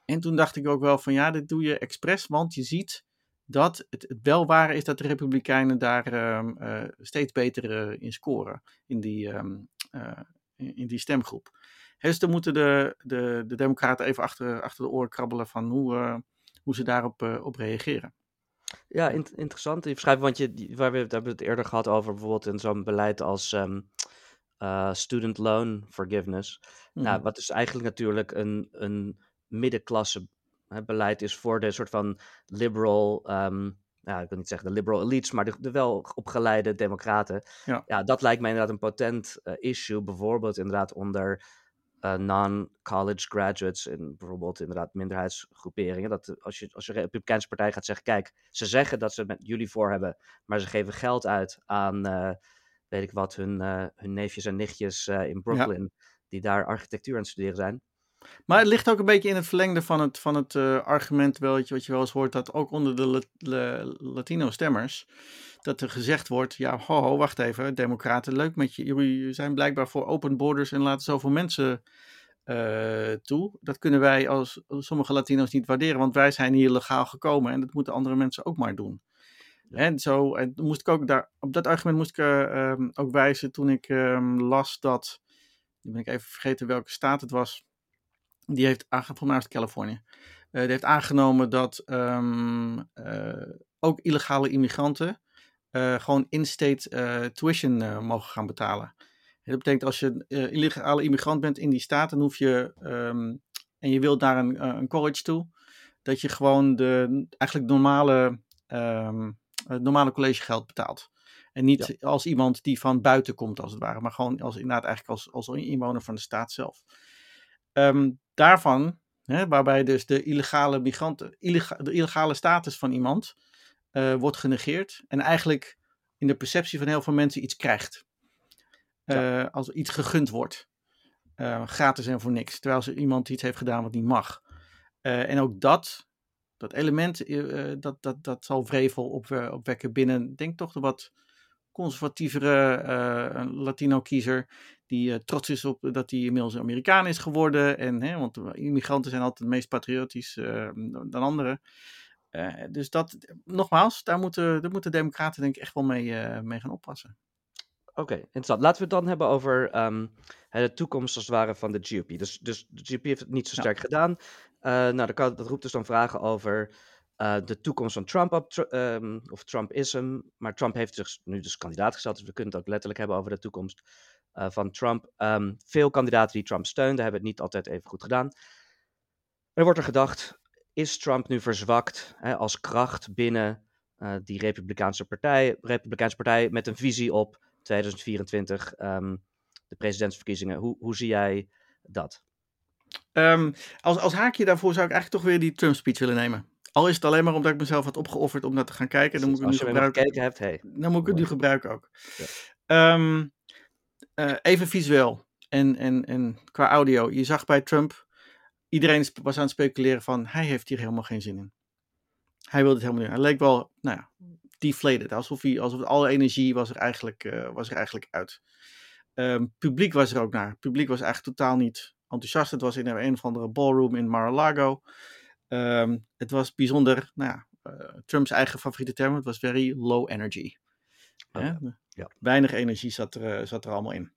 [SPEAKER 2] En toen dacht ik ook wel van ja, dit doe je expres, want je ziet dat het, het wel waar is dat de Republikeinen daar ehm, eh, steeds beter eh, in scoren. In die, ehm, eh, in, in die stemgroep. Dus dan moeten de, de, de Democraten even achter, achter de oren krabbelen van hoe, hoe ze daarop op reageren.
[SPEAKER 1] ja, in- interessant. Die verschuiving, want je, die- waar we, daar hebben we het eerder gehad over bijvoorbeeld in zo'n beleid als eh, student loan forgiveness. Nou,
[SPEAKER 2] Mhm.
[SPEAKER 1] wat dus eigenlijk natuurlijk een, een middenklasse hè, beleid is voor de soort van liberal, ja, ik wil niet zeggen de liberal elites, maar de, de wel opgeleide democraten.
[SPEAKER 2] Ja.
[SPEAKER 1] dat lijkt mij inderdaad een potent eh, issue, bijvoorbeeld inderdaad onder eh, non-college graduates in bijvoorbeeld inderdaad minderheidsgroeperingen. Dat als je als je Republikeinse partij gaat zeggen, kijk, ze zeggen dat ze het met jullie voor hebben, maar ze geven geld uit aan, eh, weet ik wat, hun, hun neefjes en nichtjes in Brooklyn, die daar architectuur aan het studeren zijn.
[SPEAKER 2] Maar het ligt ook een beetje in het verlengde van het, van het eh, argument, wel, wat je wel eens hoort, dat ook onder de La- La- Latino-stemmers, dat er gezegd wordt, ja, ho, ho, wacht even, democraten, leuk met je, jullie zijn blijkbaar voor open borders en laten zoveel mensen eh, toe. Dat kunnen wij als sommige Latino's niet waarderen, want wij zijn hier legaal gekomen en dat moeten andere mensen ook maar doen. En zo, en moest ik ook daar, op dat argument moest ik eh, ehm, ook wijzen toen ik ehm, las dat, nu ben ik even vergeten welke staat het was, die heeft volgens mij het Californië, Eh, die heeft aangenomen dat ehm, eh, ook illegale immigranten gewoon in-state tuition mogen gaan betalen. dat betekent als je uh, illegale immigrant bent in die staat, dan hoef je, ehm, en je wilt naar een, een, college toe, dat je gewoon de eigenlijk normale, um, normale collegegeld betaalt. En niet als iemand die van buiten komt, als het ware, maar gewoon als, inderdaad eigenlijk als, als inwoner van de staat zelf. Ehm, daarvan, hè, waarbij dus de illegale migranten, de illegale status van iemand uh, wordt genegeerd en eigenlijk in de perceptie van heel veel mensen iets krijgt. Uh, Als iets gegund wordt. Uh, gratis en voor niks. Terwijl ze iemand iets heeft gedaan wat niet mag. en ook dat, dat element, dat, dat, dat zal vrevel op, opwekken binnen, denk toch de wat conservatievere Latino-kiezer. Die uh, trots is op dat hij inmiddels Amerikaan is geworden. En, hè, want immigranten zijn altijd het meest patriotisch uh, dan anderen. dus dat, nogmaals, daar moeten, daar moeten democraten denk ik echt wel mee, mee gaan oppassen.
[SPEAKER 1] Oké, interessant. Laten we het dan hebben over um, de toekomst als het ware van de GOP. Dus, dus de GOP heeft het niet zo sterk gedaan. nou, dat, dat roept dus dan vragen over uh, de toekomst van Trump op, um, of Trumpism. Maar Trump heeft zich nu dus kandidaat gesteld, dus we kunnen het ook letterlijk hebben over de toekomst uh, van Trump. Um, veel kandidaten die Trump steunden hebben het niet altijd even goed gedaan. Er wordt er gedacht, is Trump nu verzwakt hè, als kracht binnen uh, die Republikeinse partij, Republikeinse partij met een visie op 2024, um, ehm, de presidentsverkiezingen? Hoe, hoe zie jij dat?
[SPEAKER 2] Um, als, als haakje daarvoor zou ik eigenlijk toch weer die Trump-speech willen nemen. Al is het alleen maar omdat ik mezelf had opgeofferd om dat te gaan kijken. Dan moet ik
[SPEAKER 1] Als je gebruiken. hebt, hey.
[SPEAKER 2] Dan moet ik het nu gebruiken ook. Ja. Um, uh, even visueel en, en, en qua audio. Je zag bij Trump, iedereen was aan het speculeren van, hij heeft hier helemaal geen zin in. Hij wilde het helemaal niet. Hij leek wel, nou ja, deflated. Alsof, hij, alsof alle energie was er eigenlijk, uh, was er eigenlijk uit. Um, publiek was er ook naar. publiek was eigenlijk totaal niet enthousiast. Het was in een of andere ballroom in Mar-a-Lago. Um, het was bijzonder, nou ja, uh, Trumps eigen favoriete term, het was very low energy. Oh, ja. Ja. Weinig energie zat er, uh, zat er allemaal in.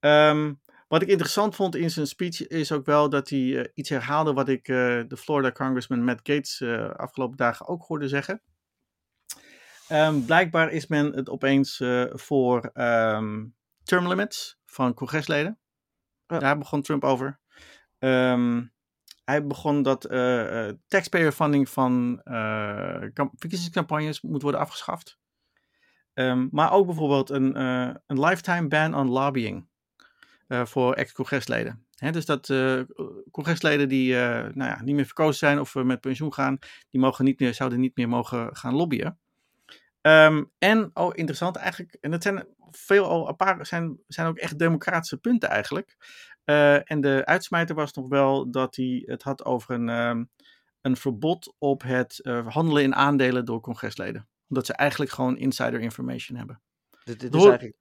[SPEAKER 2] Um, wat ik interessant vond in zijn speech is ook wel dat hij uh, iets herhaalde wat ik de Florida Congressman Matt Gates afgelopen dagen ook hoorde zeggen. Um, blijkbaar is men het opeens voor term limits van congresleden. Ja. Daar begon Trump over. Um, hij begon dat taxpayer funding van verkiezingscampagnes moet worden afgeschaft. Um, maar ook bijvoorbeeld een, uh, een lifetime ban on lobbying voor ex-congresleden. dus dat congresleden die nou ja, niet meer verkozen zijn of met pensioen gaan, die mogen niet meer, zouden niet meer mogen gaan lobbyen. Um, en, oh interessant eigenlijk, en dat zijn veel al apart, zijn, zijn ook echt democratische punten eigenlijk. En de uitsmijter was nog wel dat hij het had over een, um, een verbod op het uh, handelen in aandelen door congresleden. Omdat ze eigenlijk gewoon insider information hebben.
[SPEAKER 1] Dit, dit is eigenlijk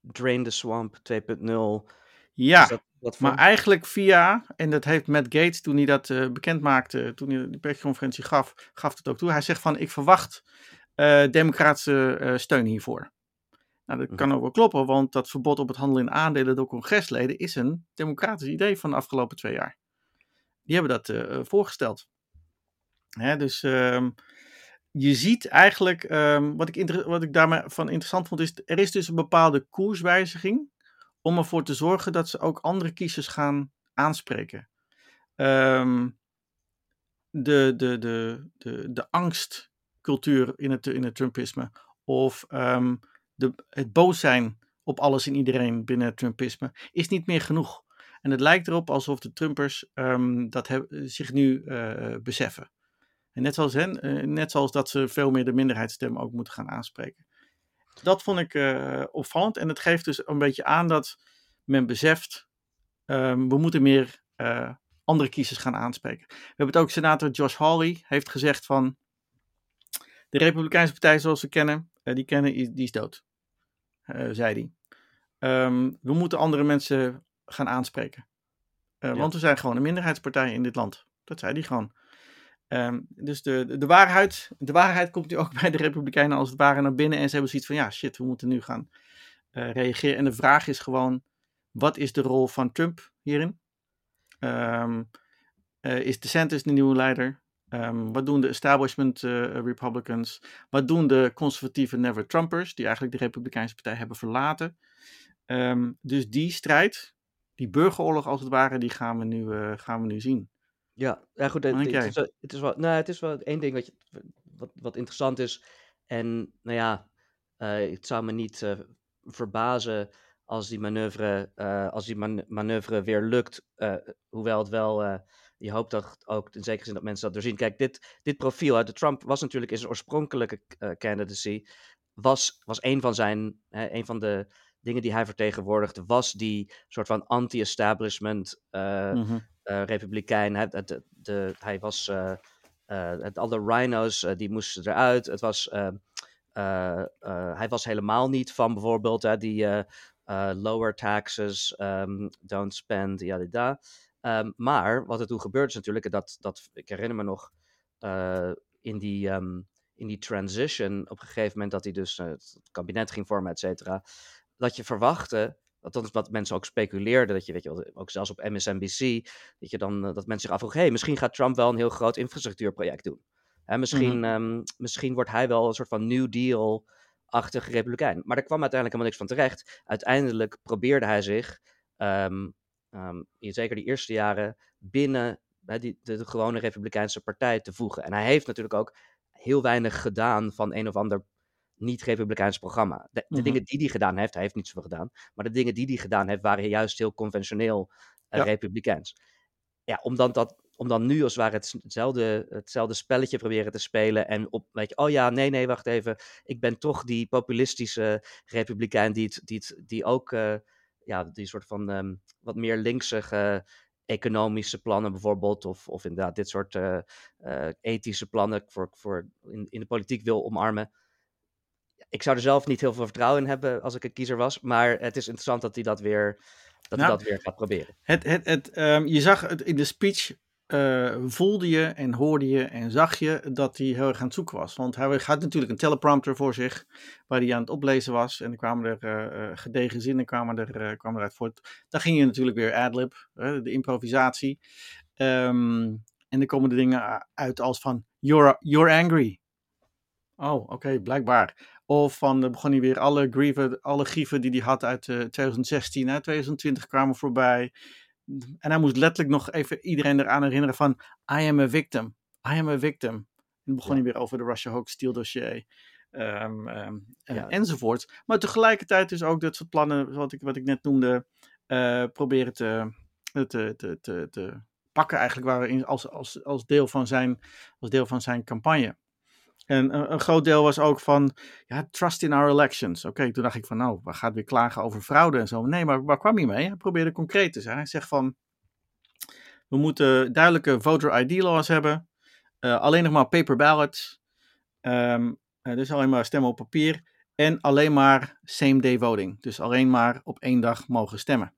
[SPEAKER 1] Drain the Swamp 2.0.
[SPEAKER 2] Ja, maar eigenlijk via, en dat heeft Matt Gates toen hij dat uh, bekend maakte, toen hij de persconferentie gaf, gaf het ook toe. Hij zegt van, ik verwacht democratische steun hiervoor. Nou, dat mhm. kan ook wel kloppen, want dat verbod op het handelen in aandelen door congresleden is een democratisch idee van de afgelopen twee jaar. Die hebben dat voorgesteld. Hè, dus um, je ziet eigenlijk, um, wat, ik wat ik interessant vond, is er is dus een bepaalde koerswijziging om ervoor te zorgen dat ze ook andere kiezers gaan aanspreken. Um, de, de, de, de, de angstcultuur in het, in het Trumpisme of um, de, het boos zijn op alles en iedereen binnen het Trumpisme is niet meer genoeg. En het lijkt erop alsof de Trumpers um, dat zich nu uh, beseffen. En net zoals, hen, uh, net zoals dat ze veel meer de minderheidsstem ook moeten gaan aanspreken. Dat vond ik uh, opvallend. En het geeft dus een beetje aan dat men beseft, um, we moeten meer andere kiezers gaan aanspreken. We hebben het ook senator Josh Hawley heeft gezegd van de Republikeinse Partij zoals we kennen, die kennen, die is dood. Zei hij. Um, we moeten andere mensen gaan aanspreken. Ja. Want we zijn gewoon een minderheidspartij in dit land. Dat zei hij gewoon. Um, dus de, de, waarheid, de waarheid komt nu ook bij de Republikeinen als het ware naar binnen. En ze hebben zoiets van: ja, shit, we moeten nu gaan uh, reageren. En de vraag is gewoon: wat is de rol van Trump hierin? Um, is DeSantis de nieuwe leider? Ehm, wat doen de establishment uh, Republicans? Wat doen de conservatieve Never Trumpers, die eigenlijk de Republikeinse Partij hebben verlaten? Dus die strijd, die burgeroorlog als het ware, die gaan we nu, uh, gaan we nu zien.
[SPEAKER 1] Ja, ja goed. Het, het, is wel, het, is wel, nou, het is wel één ding wat, je, wat, wat interessant is. En nou ja, uh, het zou me niet uh, verbazen als die manoeuvre, uh, als die man manoeuvre weer lukt. hoewel het wel, je hoopt dat ook in zekere zin dat mensen dat doorzien. Kijk, dit, dit profiel uit de Trump was natuurlijk in zijn oorspronkelijke candidacy, was, was een van zijn, een van de dingen die hij vertegenwoordigde, was die soort van anti-establishment mm -hmm. Republikein. Hij, de, de, hij was, het, alle rhino's, die moesten eruit. Het was hij was helemaal niet van bijvoorbeeld die lower taxes, um, don't spend, ja, da. Um, maar wat er toen gebeurde is natuurlijk, dat, dat ik herinner me nog in, die, um, in die transition, op een gegeven moment dat hij dus het kabinet ging vormen, et cetera, dat je verwachtte dat is wat mensen ook speculeerden, dat je, weet je, ook zelfs op MSNBC, dat, je dan, dat mensen zich afvroegen, hey, misschien gaat Trump wel een heel groot infrastructuurproject doen. En misschien, mm -hmm. um, misschien wordt hij wel een soort van New Deal-achtige republikein. Maar daar kwam uiteindelijk helemaal niks van terecht. Uiteindelijk probeerde hij zich, um, um, in zeker die eerste jaren, binnen hè, die, de, de, gewone Republikeinse partij te voegen. En hij heeft natuurlijk ook heel weinig gedaan van een of ander niet-Republikeins programma. De, de mm -hmm. dingen die hij gedaan heeft, hij heeft niet zoveel gedaan, maar de dingen die hij gedaan heeft, waren juist heel conventioneel uh, ja. Republikeins. Ja, omdat dat om dan nu als het ware hetzelfde, hetzelfde spelletje proberen te spelen. En op, weet je, oh ja, nee, nee, wacht even. Ik ben toch die populistische republikein die, het, die, het, die ook, uh, ja, die soort van um, wat meer linkse economische plannen bijvoorbeeld. Of, of inderdaad dit soort uh, uh, ethische plannen voor, voor in, in de politiek wil omarmen. Ik zou er zelf niet heel veel vertrouwen in hebben als ik een kiezer was. Maar het is interessant dat hij dat weer, dat nou, hij dat weer gaat proberen.
[SPEAKER 2] Het, het, het, um, je zag het in de speech uh, voelde je en hoorde je en zag je dat hij heel erg aan het zoeken was. Want hij had natuurlijk een teleprompter voor zich, waar hij aan het oplezen was. En er kwamen er uh, gedegen zinnen kwamen er, uh, kwamen eruit voort. Dan ging je natuurlijk weer adlib, de improvisatie. Um, en er komen de dingen uit als van, you're, you're angry. Oh, oké, okay, blijkbaar. Of van, dan begon hij weer alle grieven, alle grieven die hij had uit 2016, hè, 2020 kwamen voorbij en hij moest letterlijk nog even iedereen eraan herinneren van I am a victim. I am a victim. En dan begon ja. hij weer over de Russia Hoax Steel dossier. Um, um, ja. enzovoort. Maar tegelijkertijd dus ook dat soort plannen, wat ik, wat ik net noemde, uh, proberen te, te, te, te, te pakken eigenlijk waren als, als, als, deel van zijn, als deel van zijn campagne. En een, een, groot deel was ook van, ja, trust in our elections. Oké, toen dacht ik van, nou, we gaan weer klagen over fraude en zo. Nee, maar waar kwam hij mee? Hij probeerde concreet te zijn. Hij zegt van, we moeten duidelijke voter ID laws hebben. Uh, alleen nog maar paper ballots. Um, uh, dus alleen maar stemmen op papier. En alleen maar same day voting. Dus alleen maar op één dag mogen stemmen.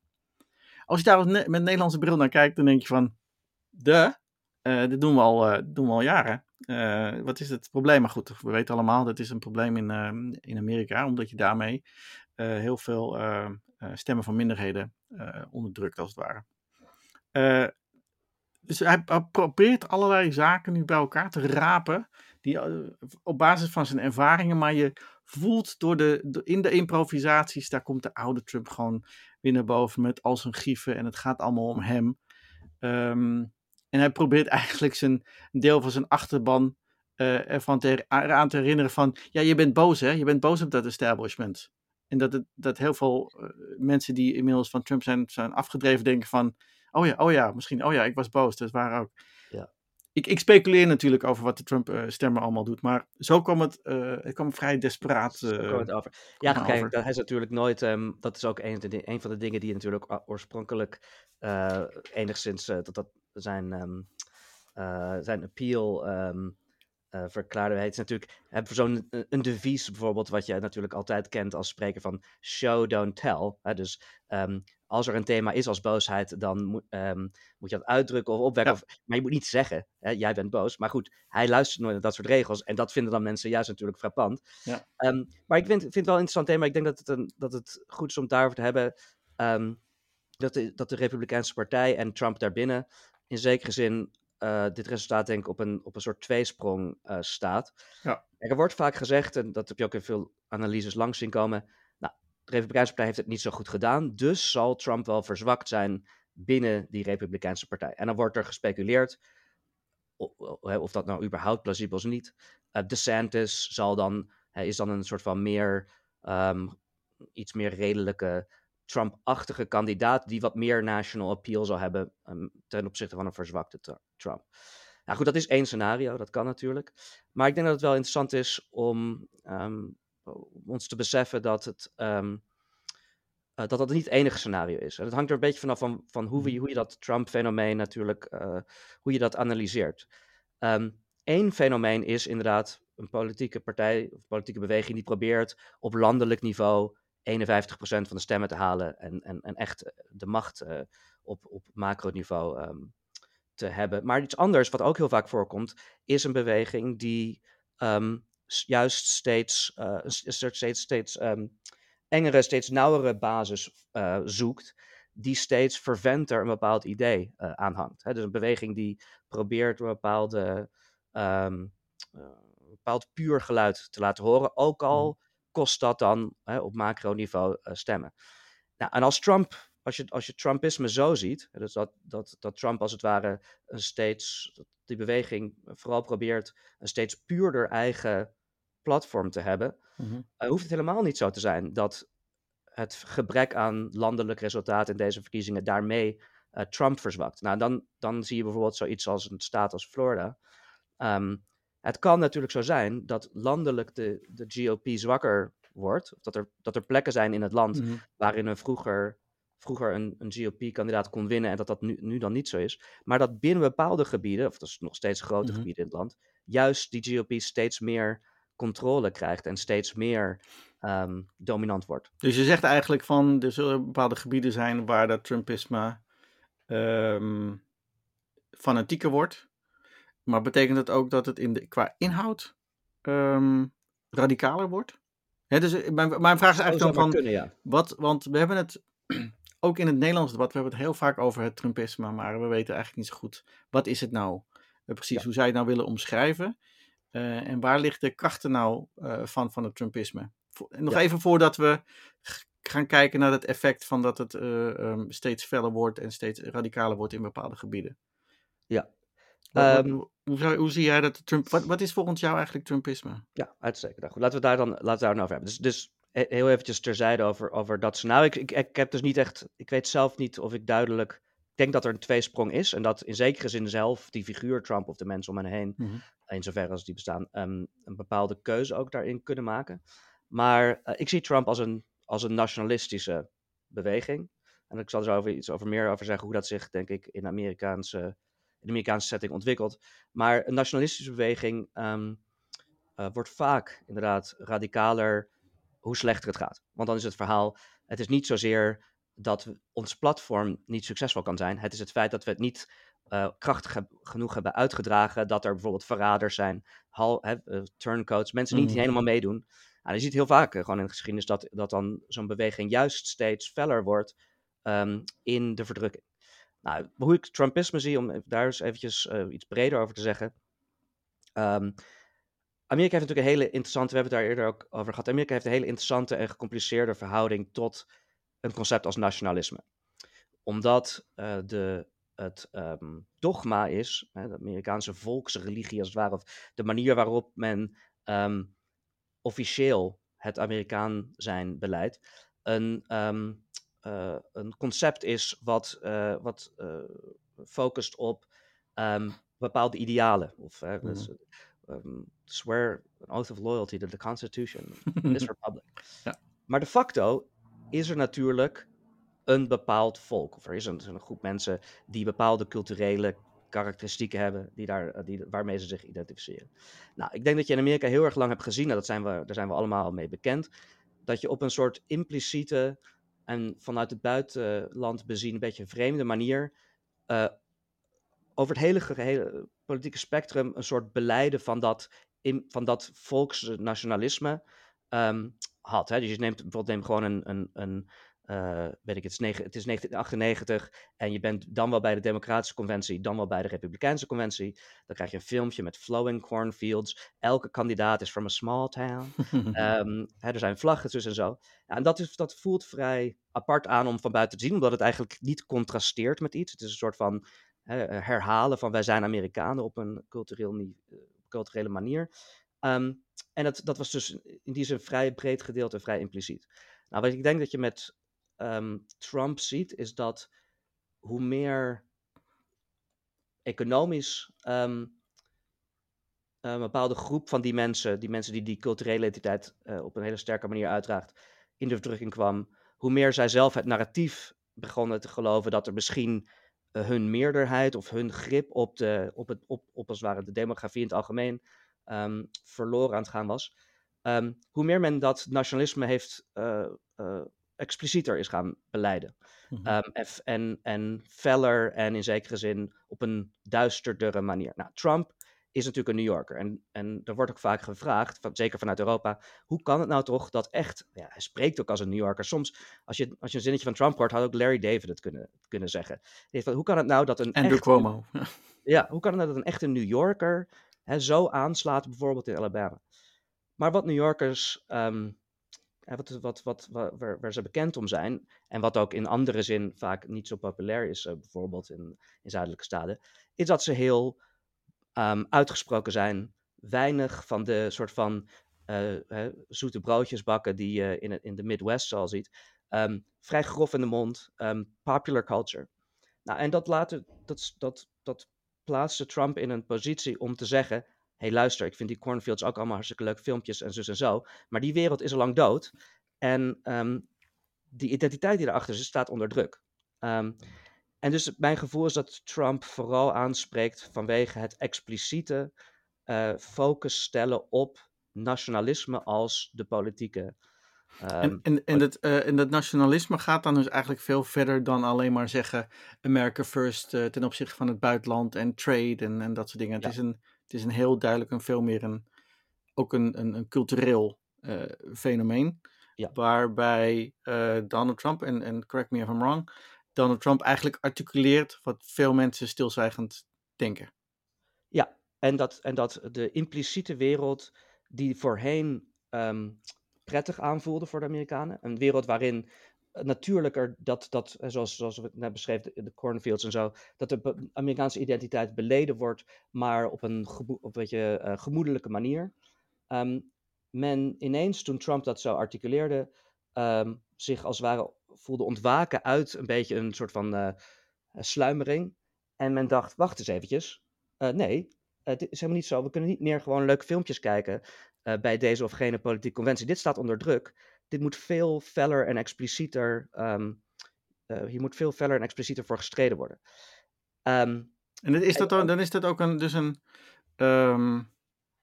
[SPEAKER 2] Als je daar met Nederlandse bril naar kijkt, dan denk je van, de, uh, dit doen we al, doen we al jaren. Uh, wat is het probleem? Maar goed, we weten allemaal, dat is een probleem in, uh, in Amerika, omdat je daarmee uh, heel veel stemmen van minderheden onderdrukt, als het ware. dus hij, probeert allerlei zaken nu bij elkaar te rapen, die, op basis van zijn ervaringen, maar je voelt door de, in de improvisaties, daar komt de oude Trump gewoon weer naar boven met al zijn grieven en het gaat allemaal om hem. Um, en hij probeert eigenlijk zijn deel van zijn achterban uh, ervan te, eraan te herinneren van, ja, je bent boos hè, je bent boos op dat establishment. En dat, het, dat heel veel uh, mensen die inmiddels van Trump zijn, zijn afgedreven denken van, oh ja, oh ja, misschien, oh ja, ik was boos, dat waar ook.
[SPEAKER 1] Ja.
[SPEAKER 2] Ik, ik speculeer natuurlijk over wat de Trump-stemmer uh, allemaal doet, maar zo kwam het, het kwam vrij desperaat
[SPEAKER 1] zo kwam het over. Ja, kijk, over. dat is natuurlijk nooit, um, dat is ook een, een van de dingen die natuurlijk oorspronkelijk enigszins, dat dat zijn, um, uh, zijn appeal um, uh, verklaarde. Het is natuurlijk heb zo'n een devies bijvoorbeeld, wat je natuurlijk altijd kent als spreker van show, don't tell. Hè? Dus um, als er een thema is als boosheid, dan moet, um, moet je dat uitdrukken of opwekken. Ja. Of, maar je moet niet zeggen, hè, jij bent boos. Maar goed, hij luistert nooit naar dat soort regels. En dat vinden dan mensen juist natuurlijk frappant.
[SPEAKER 2] Ja.
[SPEAKER 1] Um, maar ik vind, vind het wel een interessant thema. Ik denk dat het, een, dat het goed is om daarover te hebben. Dat, de, dat de Republikeinse Partij en Trump daarbinnen in zekere zin uh, dit resultaat denk ik op een, op een soort tweesprong uh, staat.
[SPEAKER 2] Ja.
[SPEAKER 1] er wordt vaak gezegd, en dat heb je ook in veel analyses langs zien komen, nou, de Republikeinse Partij heeft het niet zo goed gedaan, dus zal Trump wel verzwakt zijn binnen die Republikeinse Partij. En dan wordt er gespeculeerd, of dat nou überhaupt plausibel is niet. Uh, DeSantis zal dan, is dan een soort van meer, um, iets meer redelijke Trump-achtige kandidaat die wat meer national appeal zal hebben um, ten opzichte van een verzwakte Trump. Nou goed, dat is één scenario, dat kan natuurlijk. Maar ik denk dat het wel interessant is om um, ons te beseffen dat het, um, uh, dat dat niet het enige scenario is. En het hangt er een beetje vanaf van, van hoe, we, hoe je dat Trump-fenomeen natuurlijk, uh, hoe je dat analyseert. Eén fenomeen is inderdaad een politieke partij of politieke beweging die probeert op landelijk niveau 51% van de stemmen te halen en, en, en echt eh, de macht uh, op, op macroniveau um, te hebben. Maar iets anders, wat ook heel vaak voorkomt, is een beweging die um, juist steeds, uh, steeds, steeds um, engere, steeds nauwere basis zoekt, die steeds verventer een bepaald idee aanhangt. Hè? Dus een beweging die probeert een bepaalde, bepaald puur geluid te laten horen, ook al mm kost dat dan hè, op macroniveau uh, stemmen. Nou, en als Trump, als je, als je Trumpisme zo ziet, dus dat, dat, dat Trump als het ware een steeds, die beweging vooral probeert een steeds puurder eigen platform te hebben, mm-hmm. uh, hoeft het helemaal niet zo te zijn dat het gebrek aan landelijk resultaat in deze verkiezingen daarmee uh, Trump verzwakt. Nou, dan, dan zie je bijvoorbeeld zoiets als een staat als Florida. Um, het kan natuurlijk zo zijn dat landelijk de, de GOP zwakker wordt. Of dat er, dat er plekken zijn in het land mm-hmm. waarin een vroeger, vroeger een, een GOP-kandidaat kon winnen en dat dat nu, nu dan niet zo is. Maar dat binnen bepaalde gebieden, of dat is nog steeds grote mm-hmm. gebieden in het land, juist die GOP steeds meer controle krijgt en steeds meer um, dominant wordt.
[SPEAKER 2] Dus je zegt eigenlijk van er zullen bepaalde gebieden zijn waar dat Trumpisme um, fanatieker wordt. Maar betekent dat ook dat het in de, qua inhoud um, radicaler wordt? dus eh, mijn, mijn vraag is eigenlijk dan van, kunnen, ja. wat, want we hebben het ook in het Nederlands debat, we hebben het heel vaak over het Trumpisme, maar we weten eigenlijk niet zo goed, wat is het nou uh, precies, ja. hoe zij het nou willen omschrijven uh, en waar ligt de krachten nou uh, van, van het Trumpisme? Nog ja. even voordat we gaan kijken naar het effect van dat het um, steeds feller wordt en steeds radicaler wordt in bepaalde gebieden.
[SPEAKER 1] Ja,
[SPEAKER 2] Um, hoe, hoe, zie jij dat Trump. Wat, wat, is volgens jou eigenlijk Trumpisme?
[SPEAKER 1] Ja, uitstekend. Nou, goed, laten we daar dan laten we daar nou over hebben. Dus, dus heel eventjes terzijde over, over dat scenario. Ik, ik, ik heb dus niet echt. Ik weet zelf niet of ik duidelijk. Ik denk dat er een tweesprong is. En dat in zekere zin zelf die figuur Trump of de mensen om hen heen. Mm -hmm. in zoverre als die bestaan. Um, een bepaalde keuze ook daarin kunnen maken. Maar uh, ik zie Trump als een, als een nationalistische beweging. En ik zal er zo over, iets over meer over zeggen hoe dat zich, denk ik, in Amerikaanse de Amerikaanse setting ontwikkeld. Maar een nationalistische beweging um, uh, wordt vaak inderdaad radicaler hoe slechter het gaat. Want dan is het verhaal, het is niet zozeer dat ons platform niet succesvol kan zijn. Het is het feit dat we het niet uh, krachtig heb, genoeg hebben uitgedragen. Dat er bijvoorbeeld verraders zijn, hal, he, uh, turncoats, mensen die mm. niet helemaal meedoen. Nou, je ziet heel vaak uh, gewoon in de geschiedenis dat, dat dan zo'n beweging juist steeds feller wordt um, in de verdrukking. Nou, hoe ik Trumpisme zie, om daar eens eventjes uh, iets breder over te zeggen. Um, Amerika heeft natuurlijk een hele interessante, we hebben het daar eerder ook over gehad. Amerika heeft een hele interessante en gecompliceerde verhouding tot een concept als nationalisme. Omdat uh, de, het um, dogma is, hè, de Amerikaanse volksreligie als het ware, of de manier waarop men um, officieel het Amerikaan zijn beleidt, een, uh, een concept is wat, uh, wat uh, focust op um, bepaalde idealen. Of mm. dus, um, swear an oath of loyalty to the Constitution this republic. Ja. Maar de facto is er natuurlijk een bepaald volk. Of er is een, een groep mensen die bepaalde culturele karakteristieken hebben die daar, die, waarmee ze zich identificeren. Nou, ik denk dat je in Amerika heel erg lang hebt gezien, en dat zijn we, daar zijn we allemaal mee bekend, dat je op een soort impliciete en vanuit het buitenland bezien een beetje een vreemde manier uh, over het hele, hele politieke spectrum een soort beleiden van dat, van dat volksnationalisme um, had. Hè? Dus je neemt bijvoorbeeld neemt gewoon een, een, een uh, weet ik, het is, negen, het is 1998 en je bent dan wel bij de Democratische Conventie, dan wel bij de Republikeinse Conventie. Dan krijg je een filmpje met flowing cornfields. Elke kandidaat is from a small town. um, hè, er zijn vlaggen tussen en zo. Ja, en dat, is, dat voelt vrij apart aan om van buiten te zien, omdat het eigenlijk niet contrasteert met iets. Het is een soort van hè, herhalen van wij zijn Amerikanen op een cultureel, uh, culturele manier. Um, en dat, dat was dus in die zin vrij breed gedeeld en vrij impliciet. Nou, wat ik denk dat je met um, Trump ziet, is dat hoe meer economisch um, een bepaalde groep van die mensen, die mensen die die culturele identiteit uh, op een hele sterke manier uitdraagt, in de verdrukking kwam, hoe meer zij zelf het narratief begonnen te geloven dat er misschien uh, hun meerderheid of hun grip op, de, op, het, op, op als ware de demografie in het algemeen verloren aan het gaan was. Hoe meer men dat nationalisme heeft uh, explicieter is gaan beleiden. Mm -hmm. um, en, en feller en in zekere zin op een duisterdere manier. Nou, Trump is natuurlijk een New Yorker. En, en er wordt ook vaak gevraagd, van, zeker vanuit Europa, hoe kan het nou toch dat echt, ja, hij spreekt ook als een New Yorker. Soms, als je, als je een zinnetje van Trump hoort, had ook Larry David het kunnen, kunnen zeggen. Van, hoe kan het nou dat een
[SPEAKER 2] Andrew
[SPEAKER 1] echte,
[SPEAKER 2] Cuomo.
[SPEAKER 1] Ja, hoe kan het nou dat een echte New Yorker hè, zo aanslaat, bijvoorbeeld in Alabama? Maar wat New Yorkers um, wat, wat, wat, waar, waar, ze bekend om zijn, en wat ook in andere zin vaak niet zo populair is, uh, bijvoorbeeld in, in zuidelijke staten, is dat ze heel um, uitgesproken zijn. Weinig van de soort van hè, zoete broodjes bakken die je in, in de Midwest zo ziet. Um, vrij grof in de mond, um, popular culture. Nou, en dat, laten, dat, dat, dat plaatste Trump in een positie om te zeggen: hey, luister, ik vind die cornfields ook allemaal hartstikke leuke filmpjes en zo en zo. Maar die wereld is al lang dood. En um, die identiteit die erachter zit, staat onder druk. Um, en dus mijn gevoel is dat Trump vooral aanspreekt vanwege het expliciete uh, focus stellen op nationalisme als de politieke.
[SPEAKER 2] Um, en, en, en, het, uh, en dat nationalisme gaat dan dus eigenlijk veel verder dan alleen maar zeggen America first uh, ten opzichte van het buitenland en trade en, en dat soort dingen. Ja. Het is een het is een heel duidelijk een veel meer een, ook een, een, een cultureel uh, fenomeen. Ja. Waarbij uh, Donald Trump, en, en correct me if I'm wrong, Donald Trump eigenlijk articuleert wat veel mensen stilzwijgend denken.
[SPEAKER 1] Ja, en dat, en dat de impliciete wereld die voorheen um, prettig aanvoelde voor de Amerikanen, een wereld waarin natuurlijker dat, dat zoals, zoals we net beschreven, de, de cornfields en zo, dat de Amerikaanse identiteit beleden wordt, maar op een, op een beetje uh, gemoedelijke manier. Um, men ineens, toen Trump dat zo articuleerde, um, zich als het ware voelde ontwaken uit een beetje een soort van uh, sluimering. En men dacht, wacht eens eventjes, nee, het is helemaal niet zo. We kunnen niet meer gewoon leuke filmpjes kijken bij deze of gene politieke conventie. Dit staat onder druk dit moet veel feller en explicieter, um, uh, hier moet veel feller en explicieter voor gestreden worden. Um,
[SPEAKER 2] en is dat dan, dan is dat ook een, dus een, um,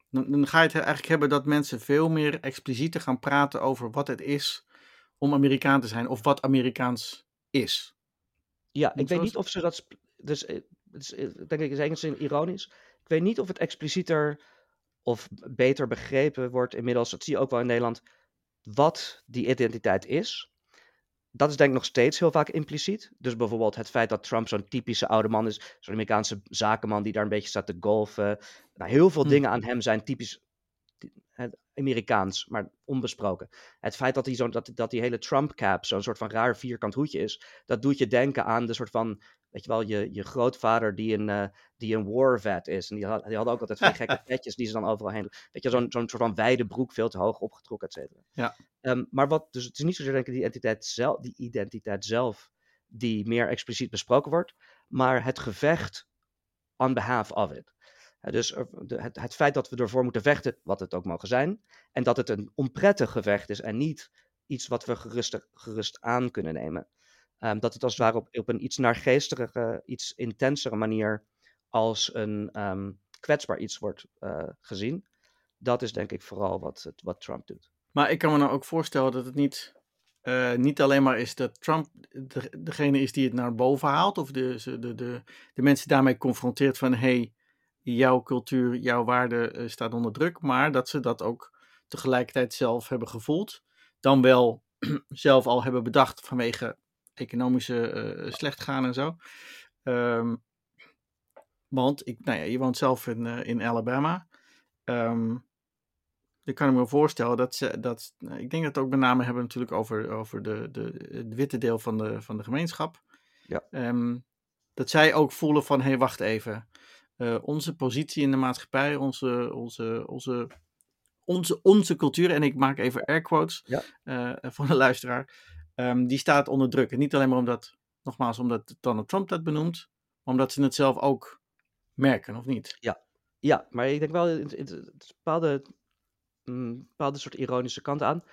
[SPEAKER 2] dan, dan, ga je het eigenlijk hebben dat mensen veel meer explicieter gaan praten over wat het is om Amerikaan te zijn of wat Amerikaans is.
[SPEAKER 1] Ja, ik weet niet of ze dat, dus is, denk ik is enigszins ironisch. Ik weet niet of het explicieter of beter begrepen wordt inmiddels, dat zie je ook wel in Nederland, wat die identiteit is. Dat is denk ik nog steeds heel vaak impliciet. Dus bijvoorbeeld het feit dat Trump zo'n typische oude man is, zo'n Amerikaanse zakenman die daar een beetje staat te golfen. Nou, heel veel hm. dingen aan hem zijn typisch Amerikaans, maar onbesproken. Het feit dat, hij zo, dat, dat die hele Trump cap zo'n soort van raar vierkant hoedje is, dat doet je denken aan de soort van weet je wel, je, je grootvader die een, uh, die een war vet is. En die had, die had ook altijd twee gekke petjes die ze dan overal heen Weet je, zo'n zo'n soort van wijde broek, veel te hoog opgetrokken, et cetera.
[SPEAKER 2] Ja.
[SPEAKER 1] Um, maar wat, dus het is niet zozeer denk ik die identiteit, zelf, die identiteit zelf die meer expliciet besproken wordt, maar het gevecht on behalf of it. Dus het, het, feit dat we ervoor moeten vechten, wat het ook mogen zijn, en dat het een onprettig gevecht is en niet iets wat we gerust, gerust aan kunnen nemen. Um, dat het als het ware op, op een iets naargeestige, iets intensere manier als een um, kwetsbaar iets wordt uh, gezien. Dat is denk ik vooral wat, wat Trump doet.
[SPEAKER 2] Maar ik kan me nou ook voorstellen dat het niet, uh, niet alleen maar is dat Trump de, degene is die het naar boven haalt, of de, de, de, de mensen daarmee confronteert van hey, jouw cultuur, jouw waarde uh, staat onder druk, maar dat ze dat ook tegelijkertijd zelf hebben gevoeld. Dan wel zelf al hebben bedacht vanwege economische uh, slecht gaan en zo. Um, want ik, nou ja, je woont zelf in, uh, in Alabama. Um, dan kan ik me voorstellen dat ze, dat, nou, ik denk dat het ook met name hebben natuurlijk over, over de, de, het witte deel van de, van de gemeenschap.
[SPEAKER 1] Ja.
[SPEAKER 2] Um, dat zij ook voelen van, hé, hey, wacht even. Uh, onze positie in de maatschappij, onze, onze, onze, onze, onze cultuur, en ik maak even air quotes
[SPEAKER 1] ja.
[SPEAKER 2] uh, voor de luisteraar, um, die staat onder druk. En niet alleen maar omdat, nogmaals, omdat Donald Trump dat benoemt, maar omdat ze het zelf ook merken, of niet?
[SPEAKER 1] Ja, ja maar ik denk wel, het, het, het bepaalde, een bepaalde soort ironische kant aan.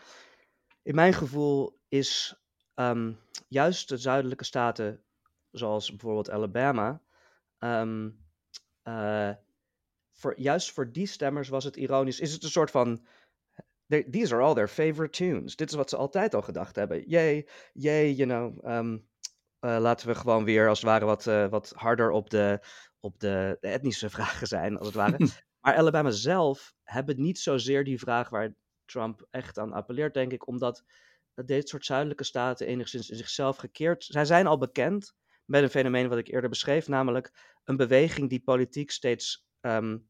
[SPEAKER 1] In mijn gevoel is um, juist de zuidelijke staten, zoals bijvoorbeeld Alabama, um, uh, voor, juist voor die stemmers was het ironisch. Is het een soort van. These are all their favorite tunes. Dit is wat ze altijd al gedacht hebben. Yay, yay, you know. Um, uh, laten we gewoon weer als het ware wat, uh, wat harder op de, op de, de, etnische vragen zijn, als het ware. maar Alabama zelf hebben niet zozeer die vraag waar Trump echt aan appelleert, denk ik, omdat dit soort zuidelijke staten enigszins in zichzelf gekeerd. Zij zijn al bekend met een fenomeen wat ik eerder beschreef, namelijk een beweging die politiek steeds um,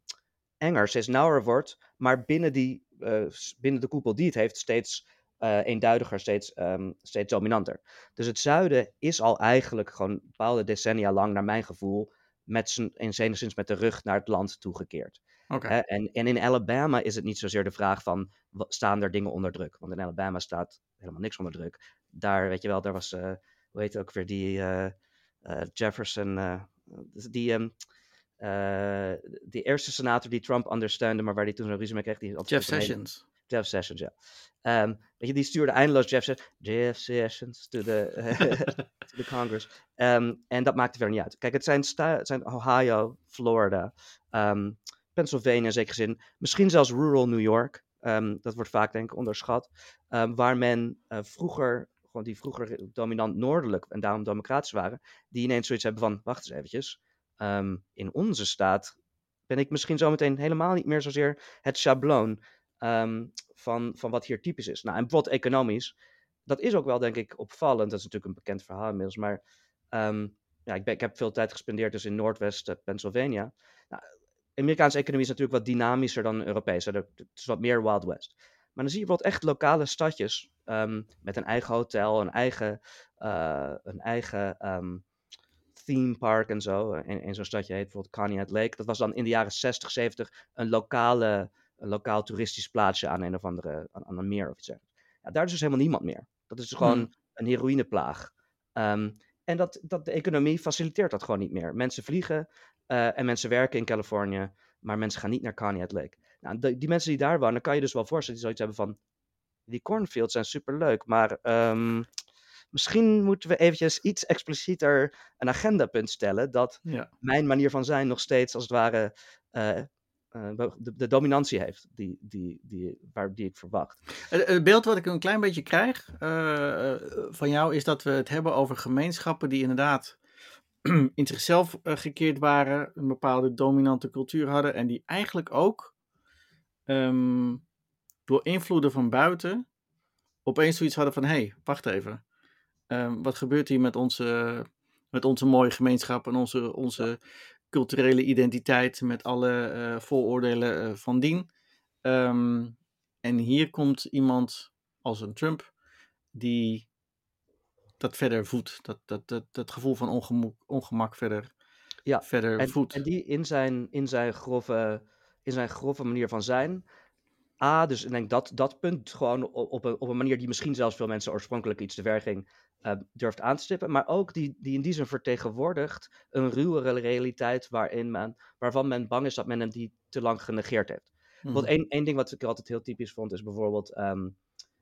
[SPEAKER 1] enger, steeds nauwer wordt, maar binnen, die, uh, binnen de koepel die het heeft steeds uh, eenduidiger, steeds, um, steeds dominanter. Dus het zuiden is al eigenlijk gewoon bepaalde decennia lang, naar mijn gevoel, met zijn, in enigszins met de rug naar het land toegekeerd.
[SPEAKER 2] Okay.
[SPEAKER 1] en, en in Alabama is het niet zozeer de vraag van, staan er dingen onder druk? Want in Alabama staat helemaal niks onder druk. Daar, weet je wel, daar was, uh, hoe heet het ook weer, die Jefferson, die... Um, uh, die eerste senator die Trump understeunde, maar waar hij toen zo'n ruzie mee kreeg. Die
[SPEAKER 2] Jeff Sessions.
[SPEAKER 1] Jeff Sessions, ja. Um, weet je, die stuurde eindeloos Jeff, Sessions, Jeff Sessions to the, to the Congress. Um, en dat maakte verder niet uit. Kijk, het zijn, het zijn Ohio, Florida, um, Pennsylvania in zekere zin. Misschien zelfs rural New York. dat wordt vaak denk ik onderschat. waar men uh, vroeger, gewoon die vroeger dominant noordelijk en daarom democratisch waren, die ineens zoiets hebben van, wacht eens eventjes. Um, in onze staat ben ik misschien zometeen helemaal niet meer zozeer het schabloon um, van, van wat hier typisch is. Nou, en bijvoorbeeld economisch, dat is ook wel denk ik opvallend. Dat is natuurlijk een bekend verhaal inmiddels, maar um, ja, ik, ik heb veel tijd gespendeerd dus in Noordwest uh, Pennsylvania. Nou, Amerikaanse economie is natuurlijk wat dynamischer dan Europese. Het is wat meer Wild West. Maar dan zie je bijvoorbeeld echt lokale stadjes um, met een eigen hotel, een eigen, uh, een eigen um, theme park en zo. In, in zo'n stadje heet bijvoorbeeld Conneaut Lake. Dat was dan in de jaren 60, 70 een, lokale, een lokaal toeristisch plaatsje aan een of andere, aan, aan een meer of iets Ja, daar is dus helemaal niemand meer. Dat is dus gewoon hmm. een heroïneplaag. Um, en dat, dat, de economie faciliteert dat gewoon niet meer. Mensen vliegen uh, en mensen werken in Californië, maar mensen gaan niet naar Conneaut Lake. Nou, die, die mensen die daar wonen, kan je dus wel voorstellen, die zoiets hebben van, die cornfields zijn superleuk, maar um, misschien moeten we eventjes iets explicieter een agendapunt stellen. Dat
[SPEAKER 2] ja.
[SPEAKER 1] mijn manier van zijn nog steeds als het ware uh, uh, de, de, dominantie heeft die, die, die, waar, die ik verwacht.
[SPEAKER 2] Het beeld wat ik een klein beetje krijg uh, van jou is dat we het hebben over gemeenschappen die inderdaad in zichzelf gekeerd waren, een bepaalde dominante cultuur hadden en die eigenlijk ook um, door invloeden van buiten opeens zoiets hadden van hé, hey, wacht even Um, wat gebeurt hier met onze, met onze mooie gemeenschap en onze, onze culturele identiteit met alle uh, vooroordelen uh, van dien? Um, en hier komt iemand als een Trump die dat verder voedt, dat, dat, dat, dat gevoel van ongemak, ongemak verder,
[SPEAKER 1] ja,
[SPEAKER 2] verder
[SPEAKER 1] en,
[SPEAKER 2] voedt.
[SPEAKER 1] En die in zijn, in zijn grove in zijn grove manier van zijn, A, dus ik denk dat dat punt gewoon op een, op een manier die misschien zelfs veel mensen oorspronkelijk iets te ver ging, uh, durft aan te stippen. Maar ook die, die in die zin vertegenwoordigt een ruwere realiteit waarin men, waarvan men bang is dat men hem die te lang genegeerd heeft. Mm. Want één, één ding wat ik altijd heel typisch vond is bijvoorbeeld um,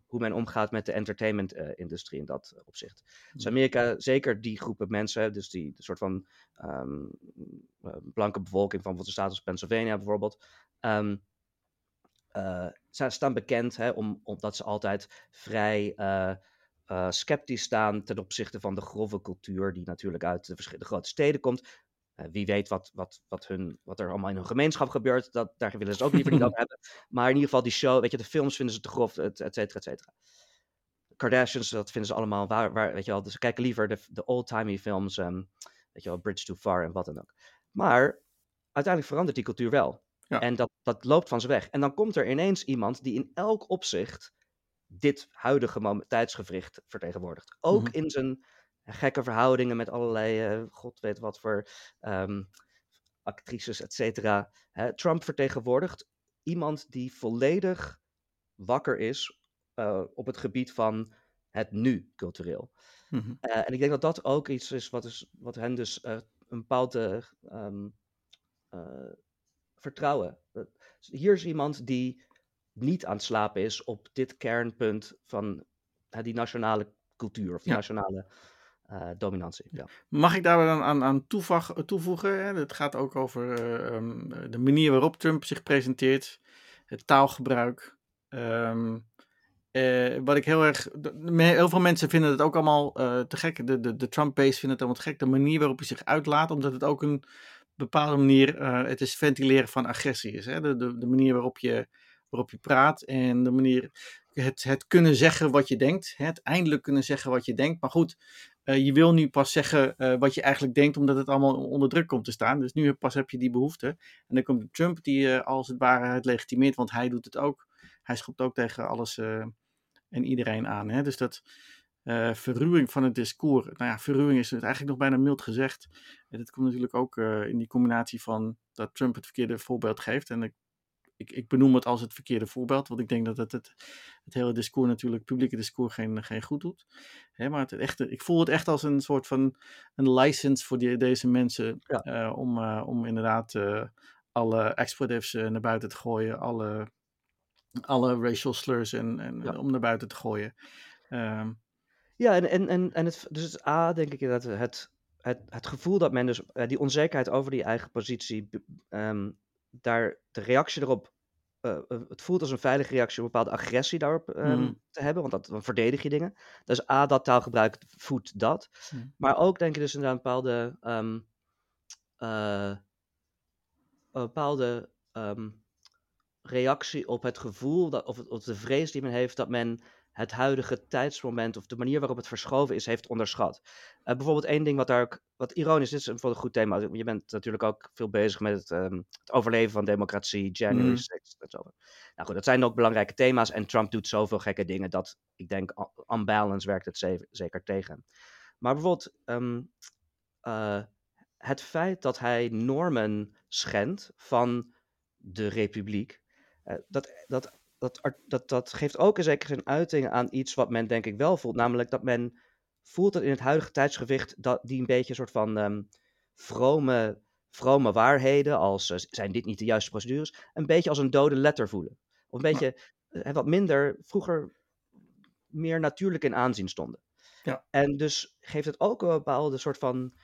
[SPEAKER 1] hoe men omgaat met de entertainment-industrie uh, in dat opzicht. Mm. Dus Amerika, zeker die groepen mensen, dus die soort van um, uh, blanke bevolking van wat de staat als Pennsylvania bijvoorbeeld. Um, uh, ze staan bekend hè, om, omdat ze altijd vrij uh, uh, sceptisch staan ten opzichte van de grove cultuur die natuurlijk uit de verschillende grote steden komt. wie weet wat, wat, wat, hun, wat er allemaal in hun gemeenschap gebeurt, dat, daar willen ze ook liever niet over hebben. Maar in ieder geval die show, weet je, de films vinden ze te grof, et, et cetera, et cetera. Kardashians, dat vinden ze allemaal waar, waar weet je wel. Dus ze kijken liever de, de old-timey films, ehm, weet je wel, Bridge Too Far en wat dan ook. Maar uiteindelijk verandert die cultuur wel.
[SPEAKER 2] Ja.
[SPEAKER 1] En dat, dat loopt van ze weg. En dan komt er ineens iemand die in elk opzicht dit huidige moment, tijdsgevricht vertegenwoordigt. Ook
[SPEAKER 2] Mhm.
[SPEAKER 1] in zijn gekke verhoudingen met allerlei, eh, god weet wat voor ehm, actrices, et cetera. Trump vertegenwoordigt iemand die volledig wakker is eh, op het gebied van het nu cultureel.
[SPEAKER 2] Mhm.
[SPEAKER 1] Eh, en ik denk dat dat ook iets is wat, is, wat hen dus een bepaalde ehm, eh, vertrouwen. Hier is iemand die niet aan het slapen is op dit kernpunt van die nationale cultuur of die
[SPEAKER 2] Ja.
[SPEAKER 1] nationale eh, dominantie. Ja.
[SPEAKER 2] Mag ik daar dan aan, aan toevoegen? Hè? Het gaat ook over eh, ehm, de manier waarop Trump zich presenteert, het taalgebruik. Ehm, eh, wat ik heel erg. Heel veel mensen vinden het ook allemaal te gek. De, de, de Trump-base vinden het allemaal te gek. De manier waarop hij zich uitlaat, omdat het ook een bepaalde manier. eh, het is ventileren van agressie is. Hè? De, de, de manier waarop je, waarop je praat en de manier. Het, het kunnen zeggen wat je denkt. hè, Het eindelijk kunnen zeggen wat je denkt. Maar goed, eh, je wil nu pas zeggen eh, wat je eigenlijk denkt, omdat het allemaal onder druk komt te staan. Dus nu pas heb je die behoefte. En dan komt Trump die als het ware het legitimeert, want hij doet het ook. Hij schopt ook tegen alles en iedereen aan. Hè? Dus dat eh, verruwing van het discours. Nou ja, verruwing is het eigenlijk nog bijna mild gezegd. En dat komt natuurlijk ook eh, in die combinatie van dat Trump het verkeerde voorbeeld geeft. En ik, ik, ik benoem het als het verkeerde voorbeeld, want ik denk dat het het, het hele discours natuurlijk, het publieke discours, geen, geen goed doet. Hè, maar het echte, ik voel het echt als een soort van een license voor die, deze mensen
[SPEAKER 1] Ja.
[SPEAKER 2] eh, om, om inderdaad alle expletives naar buiten te gooien, alle, alle racial slurs en, en
[SPEAKER 1] Ja.
[SPEAKER 2] om naar buiten te gooien. Ehm,
[SPEAKER 1] Ja, en, en, en, en het, dus het A, denk ik dat het, het, het gevoel dat men dus, eh, die onzekerheid over die eigen positie, ehm, daar de reactie erop, eh, het voelt als een veilige reactie om een bepaalde agressie daarop ehm,
[SPEAKER 2] Mhm.
[SPEAKER 1] te hebben, want dat, dan verdedig je dingen. Dus A, dat taalgebruik voedt dat.
[SPEAKER 2] Mhm.
[SPEAKER 1] Maar ook denk ik dus inderdaad een bepaalde, ehm, eh, een bepaalde reactie op het gevoel, dat, of, of de vrees die men heeft dat men het huidige tijdsmoment of de manier waarop het verschoven is, heeft onderschat. Eh, bijvoorbeeld één ding wat daar ook, wat ironisch is, dit is een goed thema. Je bent natuurlijk ook veel bezig met het, ehm, het overleven van democratie, January
[SPEAKER 2] Mhm.
[SPEAKER 1] 6th en zo. Nou goed, dat zijn ook belangrijke thema's en Trump doet zoveel gekke dingen dat ik denk, on- on balance werkt het ze- zeker tegen. Maar bijvoorbeeld ehm, eh, het feit dat hij normen schendt van de republiek, eh, dat, dat, dat, dat, dat geeft ook in zekere zin uiting aan iets wat men denk ik wel voelt. Namelijk dat men voelt dat in het huidige tijdsgewicht dat die een beetje een soort van ehm, vrome, vrome waarheden, als eh, zijn dit niet de juiste procedures, een beetje als een dode letter voelen. Of een beetje eh, wat minder, vroeger meer natuurlijk in aanzien stonden.
[SPEAKER 2] Ja.
[SPEAKER 1] En dus geeft het ook een bepaalde soort van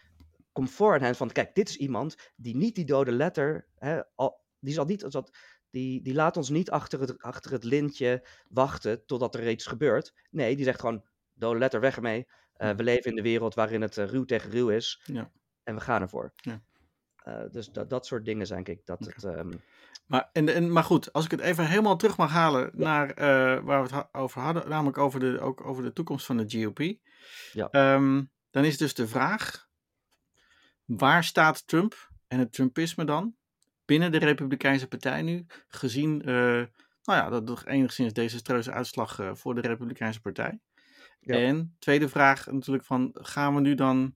[SPEAKER 1] comfort aan hen van, kijk, dit is iemand die niet die dode letter, hè, al, die zal niet, dat, die, die laat ons niet achter het, achter het lintje wachten totdat er iets gebeurt. Nee, die zegt gewoon, dode letter, weg ermee. Eh, we leven in de wereld waarin het eh, ruw tegen ruw is.
[SPEAKER 2] Ja.
[SPEAKER 1] En we gaan ervoor.
[SPEAKER 2] Ja.
[SPEAKER 1] Eh, dus dat, dat soort dingen zijn, denk ik, dat het... ehm,
[SPEAKER 2] Maar, en, en, maar goed, als ik het even helemaal terug mag halen naar waar we het ha- over hadden, namelijk over de, ook over de toekomst van de GOP.
[SPEAKER 1] Ja.
[SPEAKER 2] Ehm, dan is dus de vraag, waar staat Trump en het Trumpisme dan binnen de Republikeinse Partij nu, gezien eh, nou ja, dat toch enigszins desastreuze uitslag eh, voor de Republikeinse Partij.
[SPEAKER 1] Ja.
[SPEAKER 2] En tweede vraag natuurlijk van, gaan we nu dan,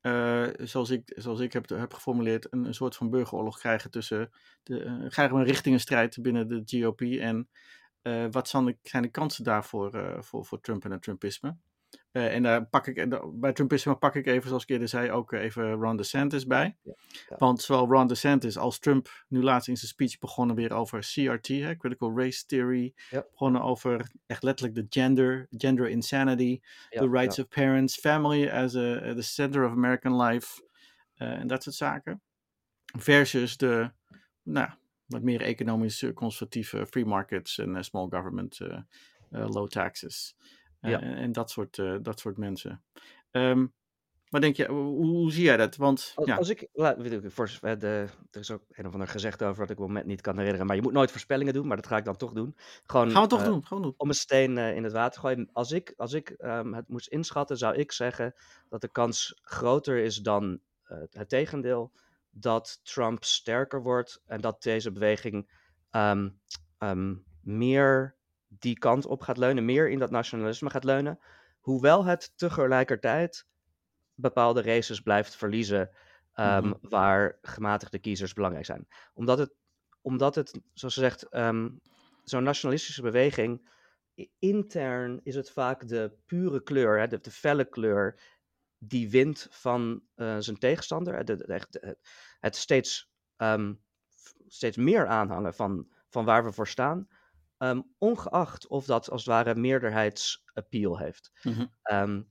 [SPEAKER 2] eh, zoals ik, zoals ik heb, heb geformuleerd, een, een soort van burgeroorlog krijgen tussen, de, krijgen we een richtingenstrijd binnen de GOP en wat zijn de, zijn de kansen daarvoor voor, voor Trump en het Trumpisme? Eh, en daar pak ik, da- bij Trumpisme pak ik even, zoals ik eerder zei, ook eh, even Ron DeSantis bij.
[SPEAKER 1] Ja, ja.
[SPEAKER 2] Want zowel Ron DeSantis als Trump nu laatst in zijn speech begonnen weer over CRT, hè, Critical Race Theory.
[SPEAKER 1] Ja.
[SPEAKER 2] Begonnen over echt letterlijk de gender, gender insanity, the rights of parents, family as a, the center of American life eh, en dat soort zaken. Versus de, nou, wat meer economisch eh, conservatieve free markets en eh, small government, eh, eh, low taxes.
[SPEAKER 1] Ja.
[SPEAKER 2] en, dat soort, eh, dat soort mensen. Ehm, Maar denk je, hoe, hoe zie jij dat? Want
[SPEAKER 1] Als,
[SPEAKER 2] ja,
[SPEAKER 1] als ik, la- weet ik, voor, de, er is ook een of ander gezegd over wat ik op het moment niet kan herinneren, maar je moet nooit voorspellingen doen, maar dat ga ik dan toch doen. Gewoon
[SPEAKER 2] gaan we toch
[SPEAKER 1] eh,
[SPEAKER 2] doen? Gewoon doen.
[SPEAKER 1] om een steen eh, in het water gooien. Als ik, als ik ehm, het moest inschatten, zou ik zeggen dat de kans groter is dan het tegendeel. Dat Trump sterker wordt en dat deze beweging ehm, ehm, meer die kant op gaat leunen, meer in dat nationalisme gaat leunen. Hoewel het tegelijkertijd bepaalde races blijft verliezen
[SPEAKER 2] Mhm.
[SPEAKER 1] waar gematigde kiezers belangrijk zijn. Omdat het, omdat het zoals ze zegt, ehm, zo'n nationalistische beweging, intern is het vaak de pure kleur, hè, de, de felle kleur, die wint van eh, zijn tegenstander. De, het, steeds, ehm, steeds meer aanhangen van, van waar we voor staan. Ehm, ongeacht of dat als het ware meerderheidsappeal heeft.
[SPEAKER 2] Mhm.
[SPEAKER 1] Ehm,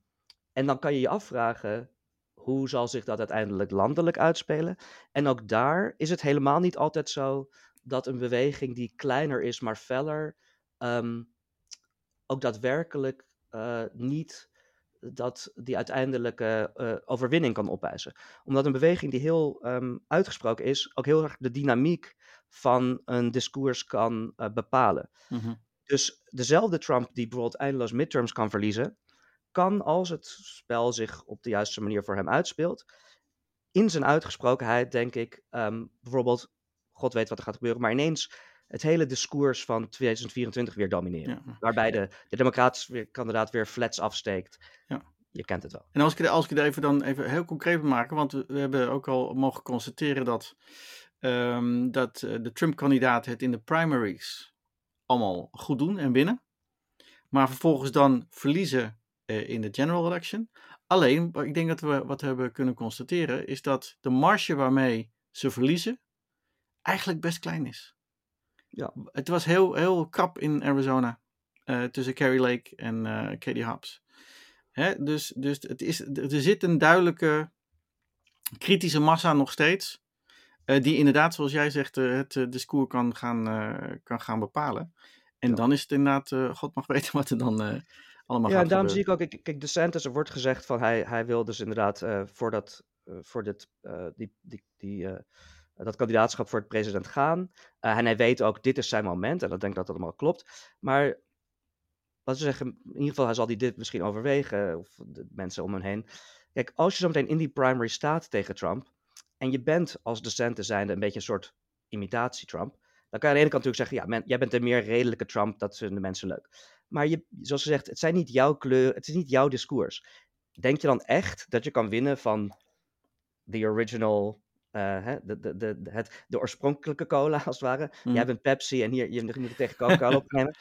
[SPEAKER 1] en dan kan je je afvragen, hoe zal zich dat uiteindelijk landelijk uitspelen? En ook daar is het helemaal niet altijd zo dat een beweging die kleiner is, maar feller, ehm, ook daadwerkelijk eh, niet dat die uiteindelijke eh, overwinning kan opeisen. Omdat een beweging die heel uitgesproken is, ook heel erg de dynamiek van een discours kan eh, bepalen.
[SPEAKER 2] Mhm.
[SPEAKER 1] Dus dezelfde Trump die bijvoorbeeld eindeloos midterms kan verliezen, kan als het spel zich op de juiste manier voor hem uitspeelt, in zijn uitgesprokenheid, denk ik, ehm, bijvoorbeeld, God weet wat er gaat gebeuren, maar ineens het hele discours van 2024 weer domineren.
[SPEAKER 2] Ja.
[SPEAKER 1] Waarbij de, de democratische kandidaat weer flats afsteekt.
[SPEAKER 2] Ja.
[SPEAKER 1] Je kent het wel.
[SPEAKER 2] En als ik, het- als ik even dan even heel concreet maken, want we, we hebben ook al mogen constateren dat, ehm, dat eh, de Trump-kandidaten het in de primaries allemaal goed doen en winnen. Maar vervolgens dan verliezen eh, in de general election. Alleen, ik denk dat we wat hebben kunnen constateren, is dat de marge waarmee ze verliezen eigenlijk best klein is.
[SPEAKER 1] Ja.
[SPEAKER 2] Het was heel, heel krap in Arizona eh, tussen Carrie Lake en eh, Katie Hobbs. Hè, dus dus het is, er zit een duidelijke kritische massa nog steeds. Eh, die inderdaad, zoals jij zegt, eh, het eh, discours kan gaan, kan gaan bepalen. En
[SPEAKER 1] Ja.
[SPEAKER 2] dan is het inderdaad, God mag weten wat er dan allemaal
[SPEAKER 1] Ja,
[SPEAKER 2] gaat
[SPEAKER 1] en daarom zie
[SPEAKER 2] gebeuren.
[SPEAKER 1] ik ook, kijk, kijk, DeSantis, er wordt gezegd van hij, hij wil dus inderdaad voor, dat, voor dit, die, die, die, dat kandidaatschap voor het president gaan. En hij weet ook, dit is zijn moment. En ik denk dat dat allemaal klopt. Maar laten we zeggen, in ieder geval, hij zal die dit misschien overwegen. Of de mensen om hem heen. Kijk, als je zo meteen in die primary staat tegen Trump. En je bent als DeSantis zijnde een beetje een soort imitatie-Trump. Dan kan je aan de ene kant natuurlijk zeggen, ja, men, jij bent een meer redelijke Trump, dat vinden mensen leuk. Maar je, zoals ze zegt, het zijn niet jouw kleur, het is niet jouw discours. Denk je dan echt dat je kan winnen van the original, eh, hè, de, de, de, het, de oorspronkelijke cola, als het ware?
[SPEAKER 2] Mhm.
[SPEAKER 1] Jij bent Pepsi en hier, je moet tegen Coca-Cola opnemen.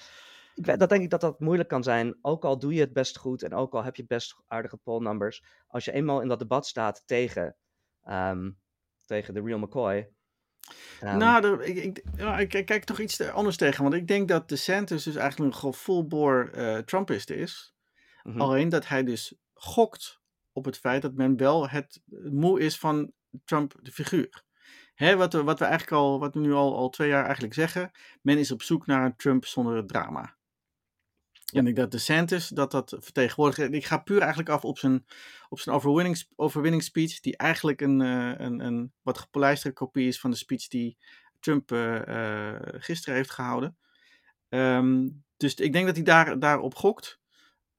[SPEAKER 1] Ik Dat denk ik dat dat moeilijk kan zijn, ook al doe je het best goed en ook al heb je best aardige poll numbers. Als je eenmaal in dat debat staat tegen, ehm, tegen de real McCoy. ehm,
[SPEAKER 2] Nou, de- ik, ik, ja, ik, ik kijk toch iets anders tegen. Want ik denk dat DeSantis dus eigenlijk een full-bore eh, Trumpist is.
[SPEAKER 1] mhm.
[SPEAKER 2] Alleen dat hij dus gokt op het feit dat men wel het moe is van Trump, de figuur. Hè, wat, we, wat we eigenlijk al, wat we nu al, al twee jaar eigenlijk zeggen. Men is op zoek naar een Trump zonder het drama. En ik dat DeSantis dat dat vertegenwoordigt. En Ik ga puur eigenlijk af op zijn, op zijn overwinnings, overwinningsspeech. Die eigenlijk een, eh, een, een wat gepolijsterde kopie is van de speech die Trump eh, eh, gisteren heeft gehouden. Ehm, dus ik denk dat hij daar, daarop gokt.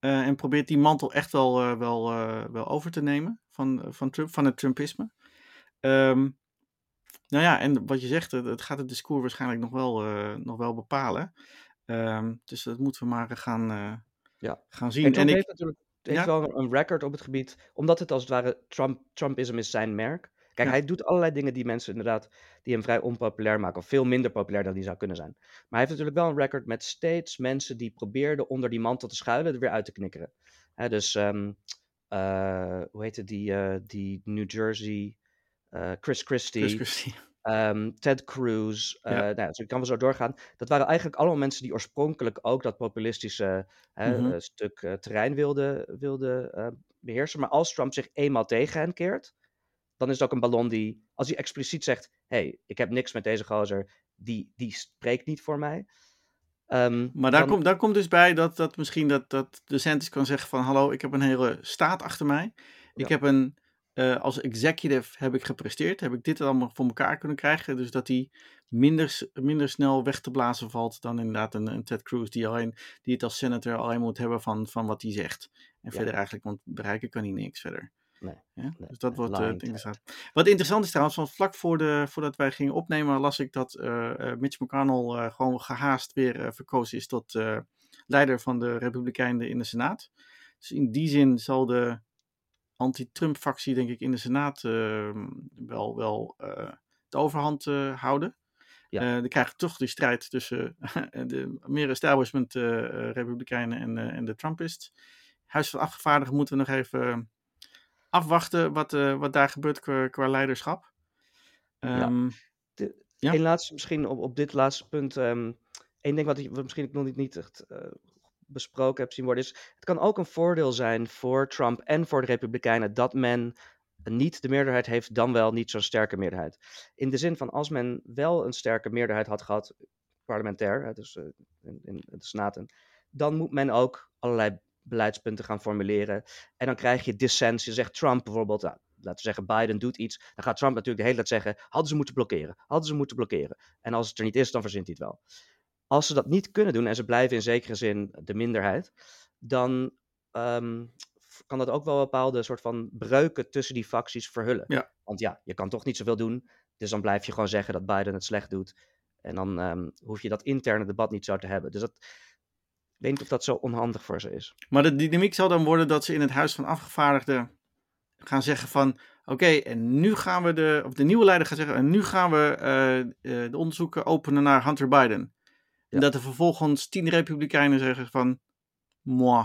[SPEAKER 2] en probeert die mantel echt wel, wel, wel over te nemen van, van, Trump, van het Trumpisme. Ehm, nou ja, en wat je zegt, het, gaat het discours waarschijnlijk nog wel, nog wel bepalen. Ehm, dus dat moeten we maar gaan, eh,
[SPEAKER 1] Ja.
[SPEAKER 2] gaan zien.
[SPEAKER 1] En
[SPEAKER 2] En ik,
[SPEAKER 1] heeft natuurlijk heeft
[SPEAKER 2] Ja?
[SPEAKER 1] wel een record op het gebied, omdat het als het ware Trump, Trumpism is zijn merk. Kijk,
[SPEAKER 2] Ja.
[SPEAKER 1] hij doet allerlei dingen die mensen inderdaad, die hem vrij onpopulair maken, of veel minder populair dan die zou kunnen zijn. Maar hij heeft natuurlijk wel een record met steeds mensen die probeerden onder die mantel te schuilen, er weer uit te knikkeren. Dus, ehm, eh, hoe heette die, eh, die New Jersey, eh, Chris Christie,
[SPEAKER 2] Chris Christie.
[SPEAKER 1] Ehm, Ted Cruz,
[SPEAKER 2] Ja.
[SPEAKER 1] nou, zo kan wel zo doorgaan. Dat waren eigenlijk allemaal mensen die oorspronkelijk ook dat populistische hè,
[SPEAKER 2] Mhm.
[SPEAKER 1] eh, stuk eh, terrein wilden eh, beheersen. Maar als Trump zich eenmaal tegen hen keert, dan is het ook een ballon die, als hij expliciet zegt: hey, ik heb niks met deze gozer, die, die spreekt niet voor mij. Ehm,
[SPEAKER 2] Maar daar,
[SPEAKER 1] dan-
[SPEAKER 2] komt, daar komt dus bij dat, dat misschien dat, dat DeSantis kan zeggen van... hallo, ik heb een hele staat achter mij. Ik
[SPEAKER 1] Ja.
[SPEAKER 2] heb een, eh, als executive heb ik gepresteerd, heb ik dit allemaal voor elkaar kunnen krijgen. Dus dat hij minder, minder snel weg te blazen valt dan inderdaad een, een Ted Cruz die, alleen, die het als senator alleen moet hebben van, van wat hij zegt. En
[SPEAKER 1] Ja.
[SPEAKER 2] verder eigenlijk, want bereiken kan hij niks verder.
[SPEAKER 1] Nee,
[SPEAKER 2] Ja?
[SPEAKER 1] nee,
[SPEAKER 2] dus dat wordt
[SPEAKER 1] lying
[SPEAKER 2] interessant. Wat interessant is trouwens, want vlak voor de, voordat wij gingen opnemen las ik dat eh, Mitch McConnell gewoon gehaast weer verkozen is tot leider van de Republikeinen in de Senaat. Dus in die zin zal de anti-Trump-factie, denk ik, in de Senaat eh, wel, wel eh, de overhand eh, houden.
[SPEAKER 1] Ja.
[SPEAKER 2] Eh, dan krijg je toch die strijd tussen de meer establishment eh, eh, Republikeinen en, en de Trumpists. Huis van Afgevaardigden moeten we nog even afwachten wat, wat daar gebeurt qua, qua leiderschap.
[SPEAKER 1] Ja.
[SPEAKER 2] Ehm,
[SPEAKER 1] De-
[SPEAKER 2] Ja.
[SPEAKER 1] Laatste, misschien op, op dit laatste punt. ehm Eén ding wat ik wat misschien ik nog niet, niet echt besproken heb zien worden, is: het kan ook een voordeel zijn voor Trump en voor de Republikeinen dat men niet de meerderheid heeft, dan wel niet zo'n sterke meerderheid. In de zin van als men wel een sterke meerderheid had gehad, parlementair, dus eh, in, in de Senaten, dan moet men ook allerlei beleidspunten gaan formuleren. En dan krijg je dissens. Je zegt Trump bijvoorbeeld, nou, laten we zeggen Biden doet iets. Dan gaat Trump natuurlijk de hele tijd zeggen, hadden ze moeten blokkeren, hadden ze moeten blokkeren. En als het er niet is, dan verzint hij het wel. Als ze dat niet kunnen doen en ze blijven in zekere zin de minderheid, dan ehm, kan dat ook wel bepaalde soort van breuken tussen die facties verhullen.
[SPEAKER 2] Ja.
[SPEAKER 1] Want ja, je kan toch niet zoveel doen, dus dan blijf je gewoon zeggen dat Biden het slecht doet. En dan ehm, hoef je dat interne debat niet zo te hebben. Dus dat, ik weet niet of dat zo onhandig voor ze is.
[SPEAKER 2] Maar de dynamiek zal dan worden dat ze in het Huis van Afgevaardigden gaan zeggen van... Oké, en nu gaan we de... Of de nieuwe leider gaat zeggen... En nu gaan we eh, eh, de onderzoeken openen naar Hunter Biden. En dat er vervolgens tien republikeinen zeggen van... Moi,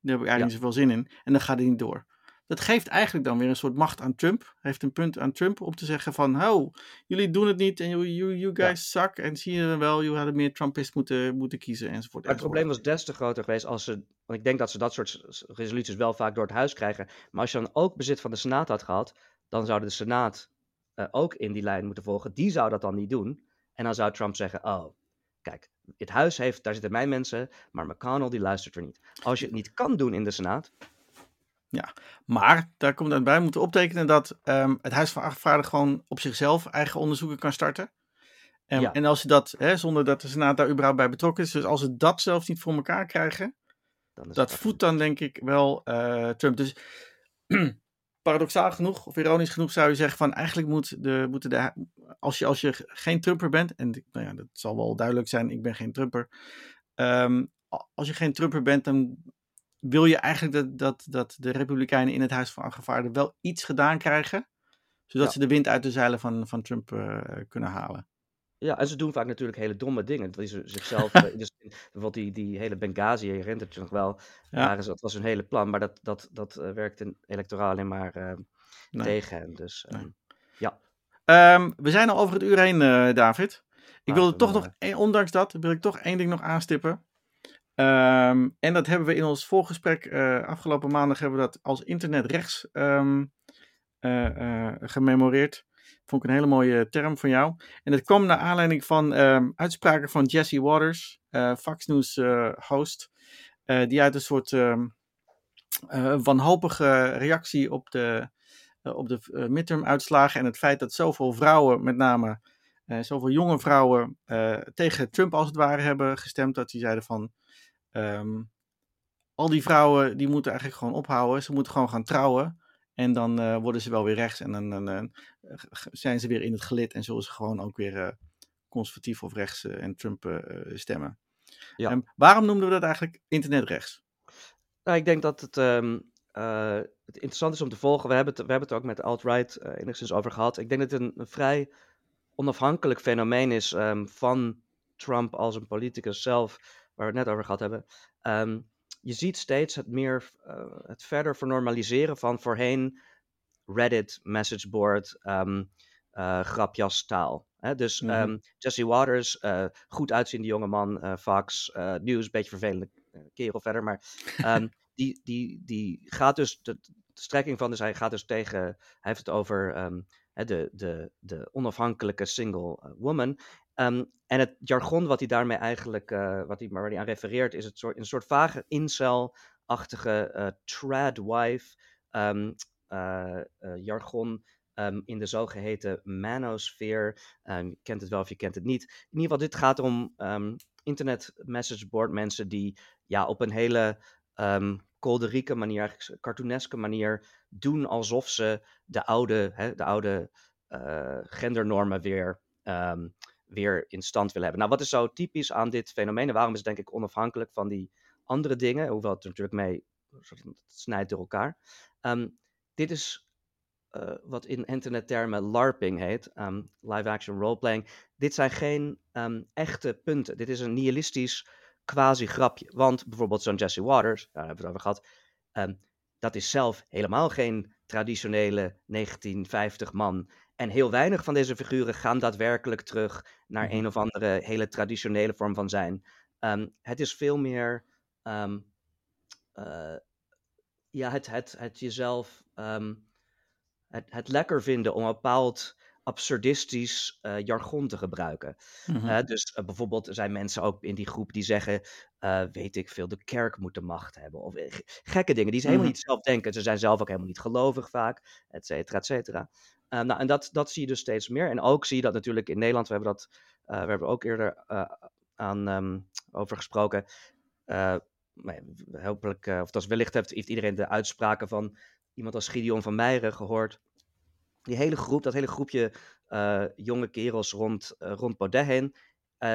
[SPEAKER 2] daar heb ik eigenlijk niet zoveel zin in. En dan gaat hij niet door. Dat geeft eigenlijk dan weer een soort macht aan Trump. Heeft een punt aan Trump om te zeggen van... Oh, jullie doen het niet en you, you, you guys suck. En zie je wel, jullie hadden meer Trumpist moeten, moeten kiezen enzovoort.
[SPEAKER 1] Maar het probleem was des te groter geweest als ze. Want ik denk dat ze dat soort resoluties wel vaak door het huis krijgen. Maar als je dan ook bezit van de Senaat had gehad, dan zou de Senaat eh, ook in die lijn moeten volgen. Die zou dat dan niet doen. En dan zou Trump zeggen: Oh, kijk, het huis heeft, daar zitten mijn mensen, maar McConnell die luistert er niet. Als je het niet kan doen in de Senaat,
[SPEAKER 2] Maar daar komt dan bij moeten optekenen dat ehm, het Huis van Afgevaardigden gewoon op zichzelf eigen onderzoeken kan starten. En,
[SPEAKER 1] Ja.
[SPEAKER 2] en als ze dat, hè, zonder dat de Senaat daar überhaupt bij betrokken is, dus als ze dat zelfs niet voor elkaar krijgen,
[SPEAKER 1] dan is
[SPEAKER 2] dat
[SPEAKER 1] het
[SPEAKER 2] voedt dan denk ik wel eh, Trump. Dus paradoxaal genoeg, of ironisch genoeg, zou je zeggen van eigenlijk moet de, moeten de, als je, als je geen Trumper bent, en nou ja, dat zal wel duidelijk zijn, ik ben geen Trumper. Ehm, als je geen Trumper bent, dan wil je eigenlijk dat, dat, dat de Republikeinen in het Huis van Afgevaardigden wel iets gedaan krijgen, zodat
[SPEAKER 1] Ja.
[SPEAKER 2] ze de wind uit de zeilen van, van Trump eh, kunnen halen.
[SPEAKER 1] Ja, en ze doen vaak natuurlijk hele domme dingen. Dat ze zichzelf, eh, dus, bijvoorbeeld die, die hele Benghazi, je herinnert het je nog wel,
[SPEAKER 2] Ja.
[SPEAKER 1] dat was hun hele plan, maar dat, dat, dat eh, werkte electoraal alleen maar eh,
[SPEAKER 2] Nee.
[SPEAKER 1] tegen hen. Dus
[SPEAKER 2] Nee.
[SPEAKER 1] ehm,
[SPEAKER 2] Ehm, we zijn al over het uur heen, eh, David. Ik
[SPEAKER 1] Ah,
[SPEAKER 2] wilde toch
[SPEAKER 1] eh,
[SPEAKER 2] nog, één- ondanks dat, wil ik toch één ding nog aanstippen. Ehm, en dat hebben we in ons voorgesprek eh, afgelopen maandag hebben we dat als internet rechts ehm, eh, eh, gememoreerd. Vond ik een hele mooie term van jou. En dat kwam naar aanleiding van ehm, uitspraken van Jesse Waters, eh, Fox News eh, host, eh, die uit een soort eh, wanhopige reactie op de, eh, op de eh, midterm-uitslagen en het feit dat zoveel vrouwen, met name eh, zoveel jonge vrouwen, eh, tegen Trump als het ware hebben gestemd, dat die zeiden van ehm, al die vrouwen die moeten eigenlijk gewoon ophouden, ze moeten gewoon gaan trouwen en dan eh, worden ze wel weer rechts en dan, dan, eh, zijn ze weer in het gelid en zullen ze gewoon ook weer eh, conservatief of rechts en Trump stemmen.
[SPEAKER 1] Ja.
[SPEAKER 2] Ehm, waarom noemden we dat eigenlijk internetrechts?
[SPEAKER 1] Nou, ik denk dat het, ehm, eh, het interessant is om te volgen. We hebben het, we hebben het ook met alt-right enigszins over gehad. Ik denk dat het een, een vrij onafhankelijk fenomeen is ehm, van Trump als een politicus zelf, waar we het net over gehad hebben. Je ziet steeds het meer, eh, het verder vernormaliseren van voorheen Reddit, messageboard, ehm eh grapjastaal. Hè? Dus
[SPEAKER 2] Mhm.
[SPEAKER 1] ehm, Jesse Waters, eh, goed uitziende jongeman, Fox News, beetje vervelende kerel verder, maar ehm, die, die, die gaat dus, de, de strekking van, dus hij gaat dus tegen, hij heeft het over hè, de, de, de onafhankelijke single woman. Ehm, en het jargon wat hij daarmee eigenlijk, eh, wat hij, waar hij aan refereert, is het soort, een soort vage incel-achtige eh, trad wife, ehm, jargon Ehm, in de zogeheten manosfeer. Je kent het wel of je kent het niet. In ieder geval, dit gaat om internet message board mensen die ja, op een hele kolderieke manier, eigenlijk cartooneske manier, doen alsof ze de oude, hè, de oude uh, gendernormen weer, weer in stand willen hebben. Nou, wat is zo typisch aan dit fenomeen en waarom is het denk ik onafhankelijk van die andere dingen, hoewel het er natuurlijk mee snijdt door elkaar. dit is uh, wat in internettermen LARPing heet, um, live action roleplaying. Dit zijn geen um, echte punten. Dit is een nihilistisch quasi-grapje. Want bijvoorbeeld zo'n Jesse Waters, daar hebben we het over gehad, dat is zelf helemaal geen traditionele 1950 man. En heel weinig van deze figuren gaan daadwerkelijk terug naar mhm. een of andere hele traditionele vorm van zijn. het is veel meer uh, ja, het, het, het jezelf het, het lekker vinden om een bepaald absurdistisch uh, jargon te gebruiken. Mm dus uh, bijvoorbeeld zijn mensen ook in die groep die zeggen, weet ik veel, de kerk moet de macht hebben. Of gekke dingen die ze helemaal mhm. niet zelf denken. Ze zijn zelf ook helemaal niet gelovig vaak, et cetera, et cetera. Nou, en dat, dat zie je dus steeds meer. En ook zie je dat natuurlijk in Nederland, we hebben dat we hebben ook eerder aan, um, over gesproken. hopelijk, of dat wellicht heeft, heeft iedereen de uitspraken van iemand als Gideon van Meijeren gehoord. Die hele groep, dat hele groepje jonge kerels rond, uh, rond Baudet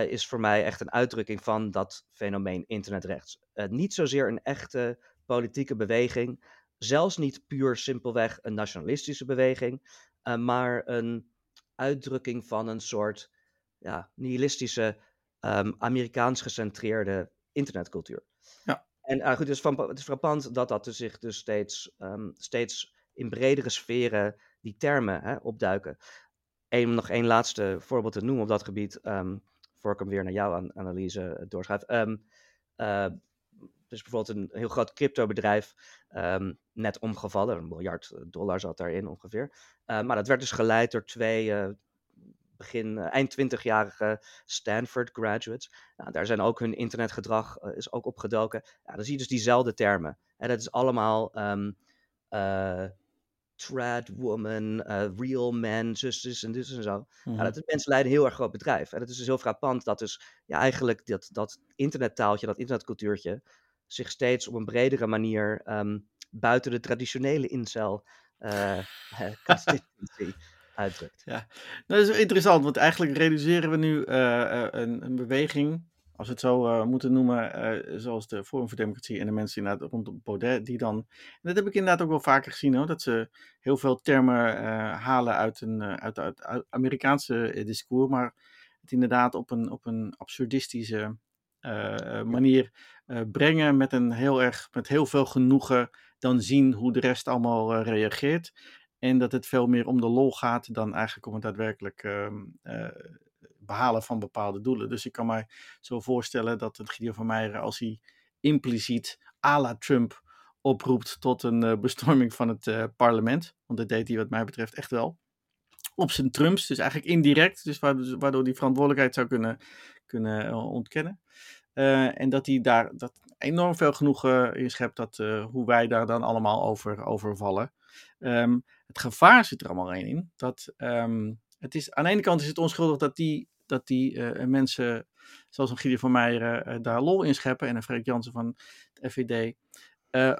[SPEAKER 1] is voor mij echt een uitdrukking van dat fenomeen internetrechts. niet zozeer een echte politieke beweging, zelfs niet puur simpelweg een nationalistische beweging, maar een uitdrukking van een soort ja, nihilistische, um, Amerikaans gecentreerde internetcultuur. Ja. En uh, goed, van, het is frappant dat dat dus zich dus steeds, um, steeds in bredere sferen die termen hè, opduiken. Eén, nog één laatste voorbeeld te noemen op dat gebied, um, voor ik hem weer naar jouw an analyse doorschrijf. Um, uh, dus bijvoorbeeld een heel groot cryptobedrijf, um, net omgevallen, een miljard dollar zat daarin ongeveer. Uh, maar dat werd dus geleid door twee begin, uh, eind 20-jarige Stanford graduates. Nou, daar zijn ook hun internetgedrag uh, is ook opgedoken. Ja, dan zie je dus diezelfde termen. En dat is allemaal um, uh, trad woman, real man, zusjes en dus en zo. Mm -hmm. dat, mensen leiden een heel erg groot bedrijf. En het is dus heel frappant dat dus ja, eigenlijk dat, dat internettaaltje, dat internetcultuurtje, zich steeds op een bredere manier um, buiten de traditionele incel constituency uitdrukt.
[SPEAKER 2] Ja, nou, dat is interessant, want eigenlijk reduceren we nu uh, een, een, beweging, als we het zo uh, moeten noemen, uh, zoals de Forum voor Democratie en de mensen inderdaad rondom Baudet, die dan, en dat heb ik inderdaad ook wel vaker gezien hoor, dat ze heel veel termen halen uit een uit, uit, uit Amerikaanse discours, maar het inderdaad op een, op een absurdistische manier brengen met een heel erg, met heel veel genoegen dan zien hoe de rest allemaal reageert. En dat het veel meer om de lol gaat dan eigenlijk om het daadwerkelijk uh, behalen van bepaalde doelen. Dus ik kan mij zo voorstellen dat een Gideon van Meijeren, als hij impliciet à la Trump oproept tot een bestorming van het parlement, want dat deed hij wat mij betreft echt wel, op zijn Trumps, dus eigenlijk indirect, dus waardoor hij verantwoordelijkheid zou kunnen, kunnen ontkennen. En dat hij daar dat enorm veel genoegen in schept dat, hoe wij daar dan allemaal over, over vallen. Um, het gevaar zit er allemaal in. Dat, um, het is, aan de ene kant is het onschuldig dat die, dat die uh, mensen, zoals een Gideon van Meijeren, daar lol in scheppen. En een Freek Jansen van de FVD.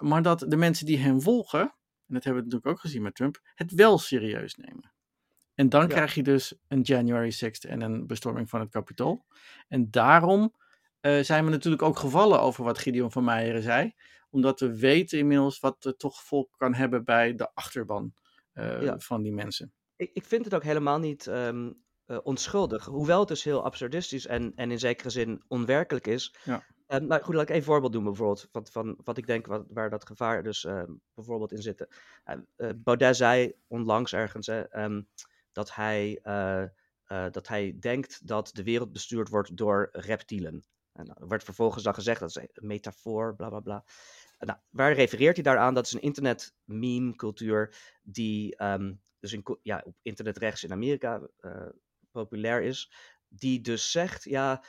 [SPEAKER 2] Maar dat de mensen die hem volgen, en dat hebben we natuurlijk ook gezien met Trump, het wel serieus nemen. En dan ja. krijg je dus een January 6th en een bestorming van het kapitool. En daarom zijn we natuurlijk ook gevallen over wat Gideon van Meijeren zei omdat we weten inmiddels wat het toch volk kan hebben bij de achterban uh, van die mensen.
[SPEAKER 1] Ik, ik vind het ook helemaal niet um, uh, onschuldig. Hoewel het dus heel absurdistisch en, en in zekere zin onwerkelijk is. Ja. Um, nou goed, laat ik een voorbeeld doen bijvoorbeeld. Van, van wat ik denk wat, waar dat gevaar dus um, bijvoorbeeld in zit. Baudet zei onlangs ergens dat, hij, dat hij denkt dat de wereld bestuurd wordt door reptielen. En er werd vervolgens dan gezegd dat is een metafoor, bla bla bla. Nou, waar refereert hij daaraan? Dat is een internet meme cultuur die um, dus in, ja, op internet rechts in Amerika uh, populair is. Die dus zegt, ja,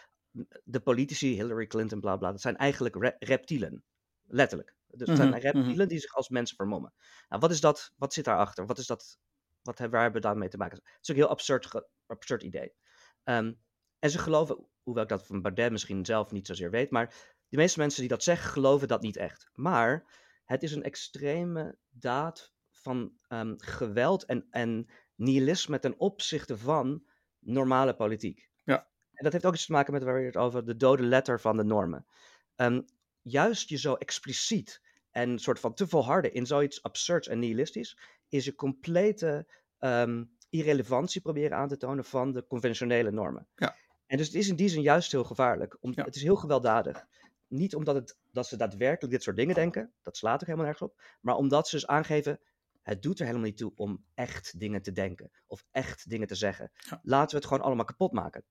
[SPEAKER 1] de politici, Hillary Clinton, bla bla, dat zijn eigenlijk re reptielen. Letterlijk. Dus het zijn
[SPEAKER 2] Mhm, mhm.
[SPEAKER 1] reptielen die zich als mensen vermommen. Nou, wat is dat? Wat zit daarachter? Wat is dat? Wat hebben, waar hebben we daarmee te maken? Het is ook een heel absurd, absurd idee. Ehm, en ze geloven, hoewel ik dat van Baudet misschien zelf niet zozeer weet, maar de meeste mensen die dat zeggen, geloven dat niet echt. Maar het is een extreme daad van ehm, geweld en, en nihilisme ten opzichte van normale politiek.
[SPEAKER 2] Ja.
[SPEAKER 1] En dat heeft ook iets te maken met waar je het over de dode letter van de normen. Ehm, juist je zo expliciet en soort van te volharden in zoiets absurds en nihilistisch, is je complete ehm, irrelevantie proberen aan te tonen van de conventionele normen.
[SPEAKER 2] Ja.
[SPEAKER 1] En dus het is in die zin juist heel gevaarlijk. Om,
[SPEAKER 2] Ja.
[SPEAKER 1] Het is heel gewelddadig. Niet omdat het, dat ze daadwerkelijk dit soort dingen denken, dat slaat ook helemaal nergens op, maar omdat ze dus aangeven, het doet er helemaal niet toe om echt dingen te denken of echt dingen te zeggen.
[SPEAKER 2] Ja.
[SPEAKER 1] Laten we het gewoon allemaal kapot maken.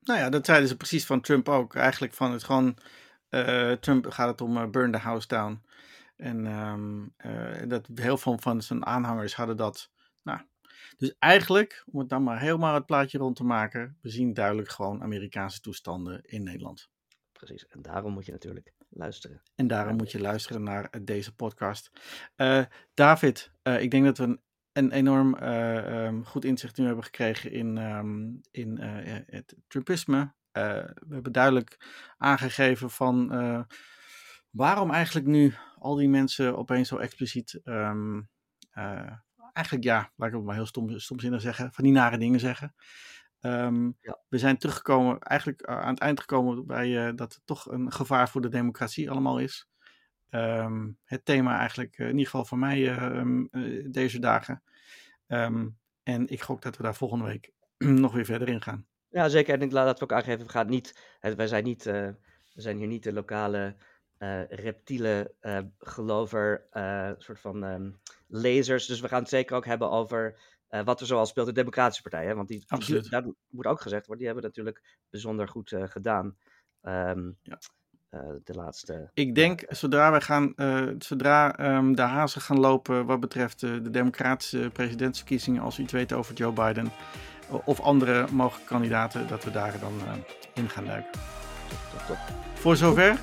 [SPEAKER 2] Nou ja, dat zeiden ze precies van Trump ook. Eigenlijk van het gewoon, eh, Trump gaat het om eh, burn the house down. En ehm, eh, dat heel veel van zijn aanhangers hadden dat. Dus eigenlijk, om het dan maar helemaal het plaatje rond te maken, we zien duidelijk gewoon Amerikaanse toestanden in Nederland.
[SPEAKER 1] Precies. En daarom moet je natuurlijk luisteren.
[SPEAKER 2] En daarom moet je luisteren naar eh, deze podcast. Eh, David, eh, ik denk dat we een, een enorm eh, ehm, goed inzicht nu hebben gekregen in, ehm, in het Trumpisme. We hebben duidelijk aangegeven van waarom eigenlijk nu al die mensen opeens zo expliciet, ehm, eh, eigenlijk ja, laat ik het maar heel stom, stomzinnig zeggen, van die nare dingen zeggen. Ehm,
[SPEAKER 1] Ja.
[SPEAKER 2] We zijn teruggekomen, eigenlijk eh, aan het eind gekomen bij eh, dat het toch een gevaar voor de democratie allemaal is. Ehm, het thema eigenlijk, eh, in ieder geval voor mij eh, ehm, eh, deze dagen. En ik gok dat we daar volgende week nog weer verder in gaan.
[SPEAKER 1] Ja, zeker. En ik laat dat we ook aangeven, we gaan niet, het- wij zijn niet, we zijn hier niet de lokale reptiele gelover, soort van lezers. Dus we gaan het zeker ook hebben over eh, wat er zoal speelt de Democratische Partij. Hè? Want die, daar moet ook gezegd worden, die hebben het natuurlijk bijzonder goed eh, gedaan. Ehm,
[SPEAKER 2] Ja.
[SPEAKER 1] eh, de laatste.
[SPEAKER 2] Ik denk, zodra we gaan, zodra ehm, de hazen gaan lopen wat betreft de democratische presidentsverkiezingen, als we iets weten over Joe Biden of andere mogelijke kandidaten, dat we daar dan in gaan duiken.
[SPEAKER 1] Top, top.
[SPEAKER 2] Voor zover.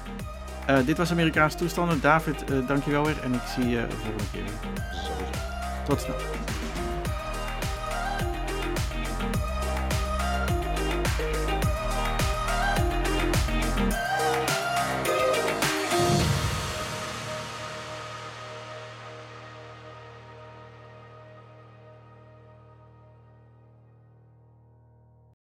[SPEAKER 2] Eh, dit was Amerikaanse toestanden. David, eh dankjewel weer en ik zie je de volgende keer weer. Tot snel.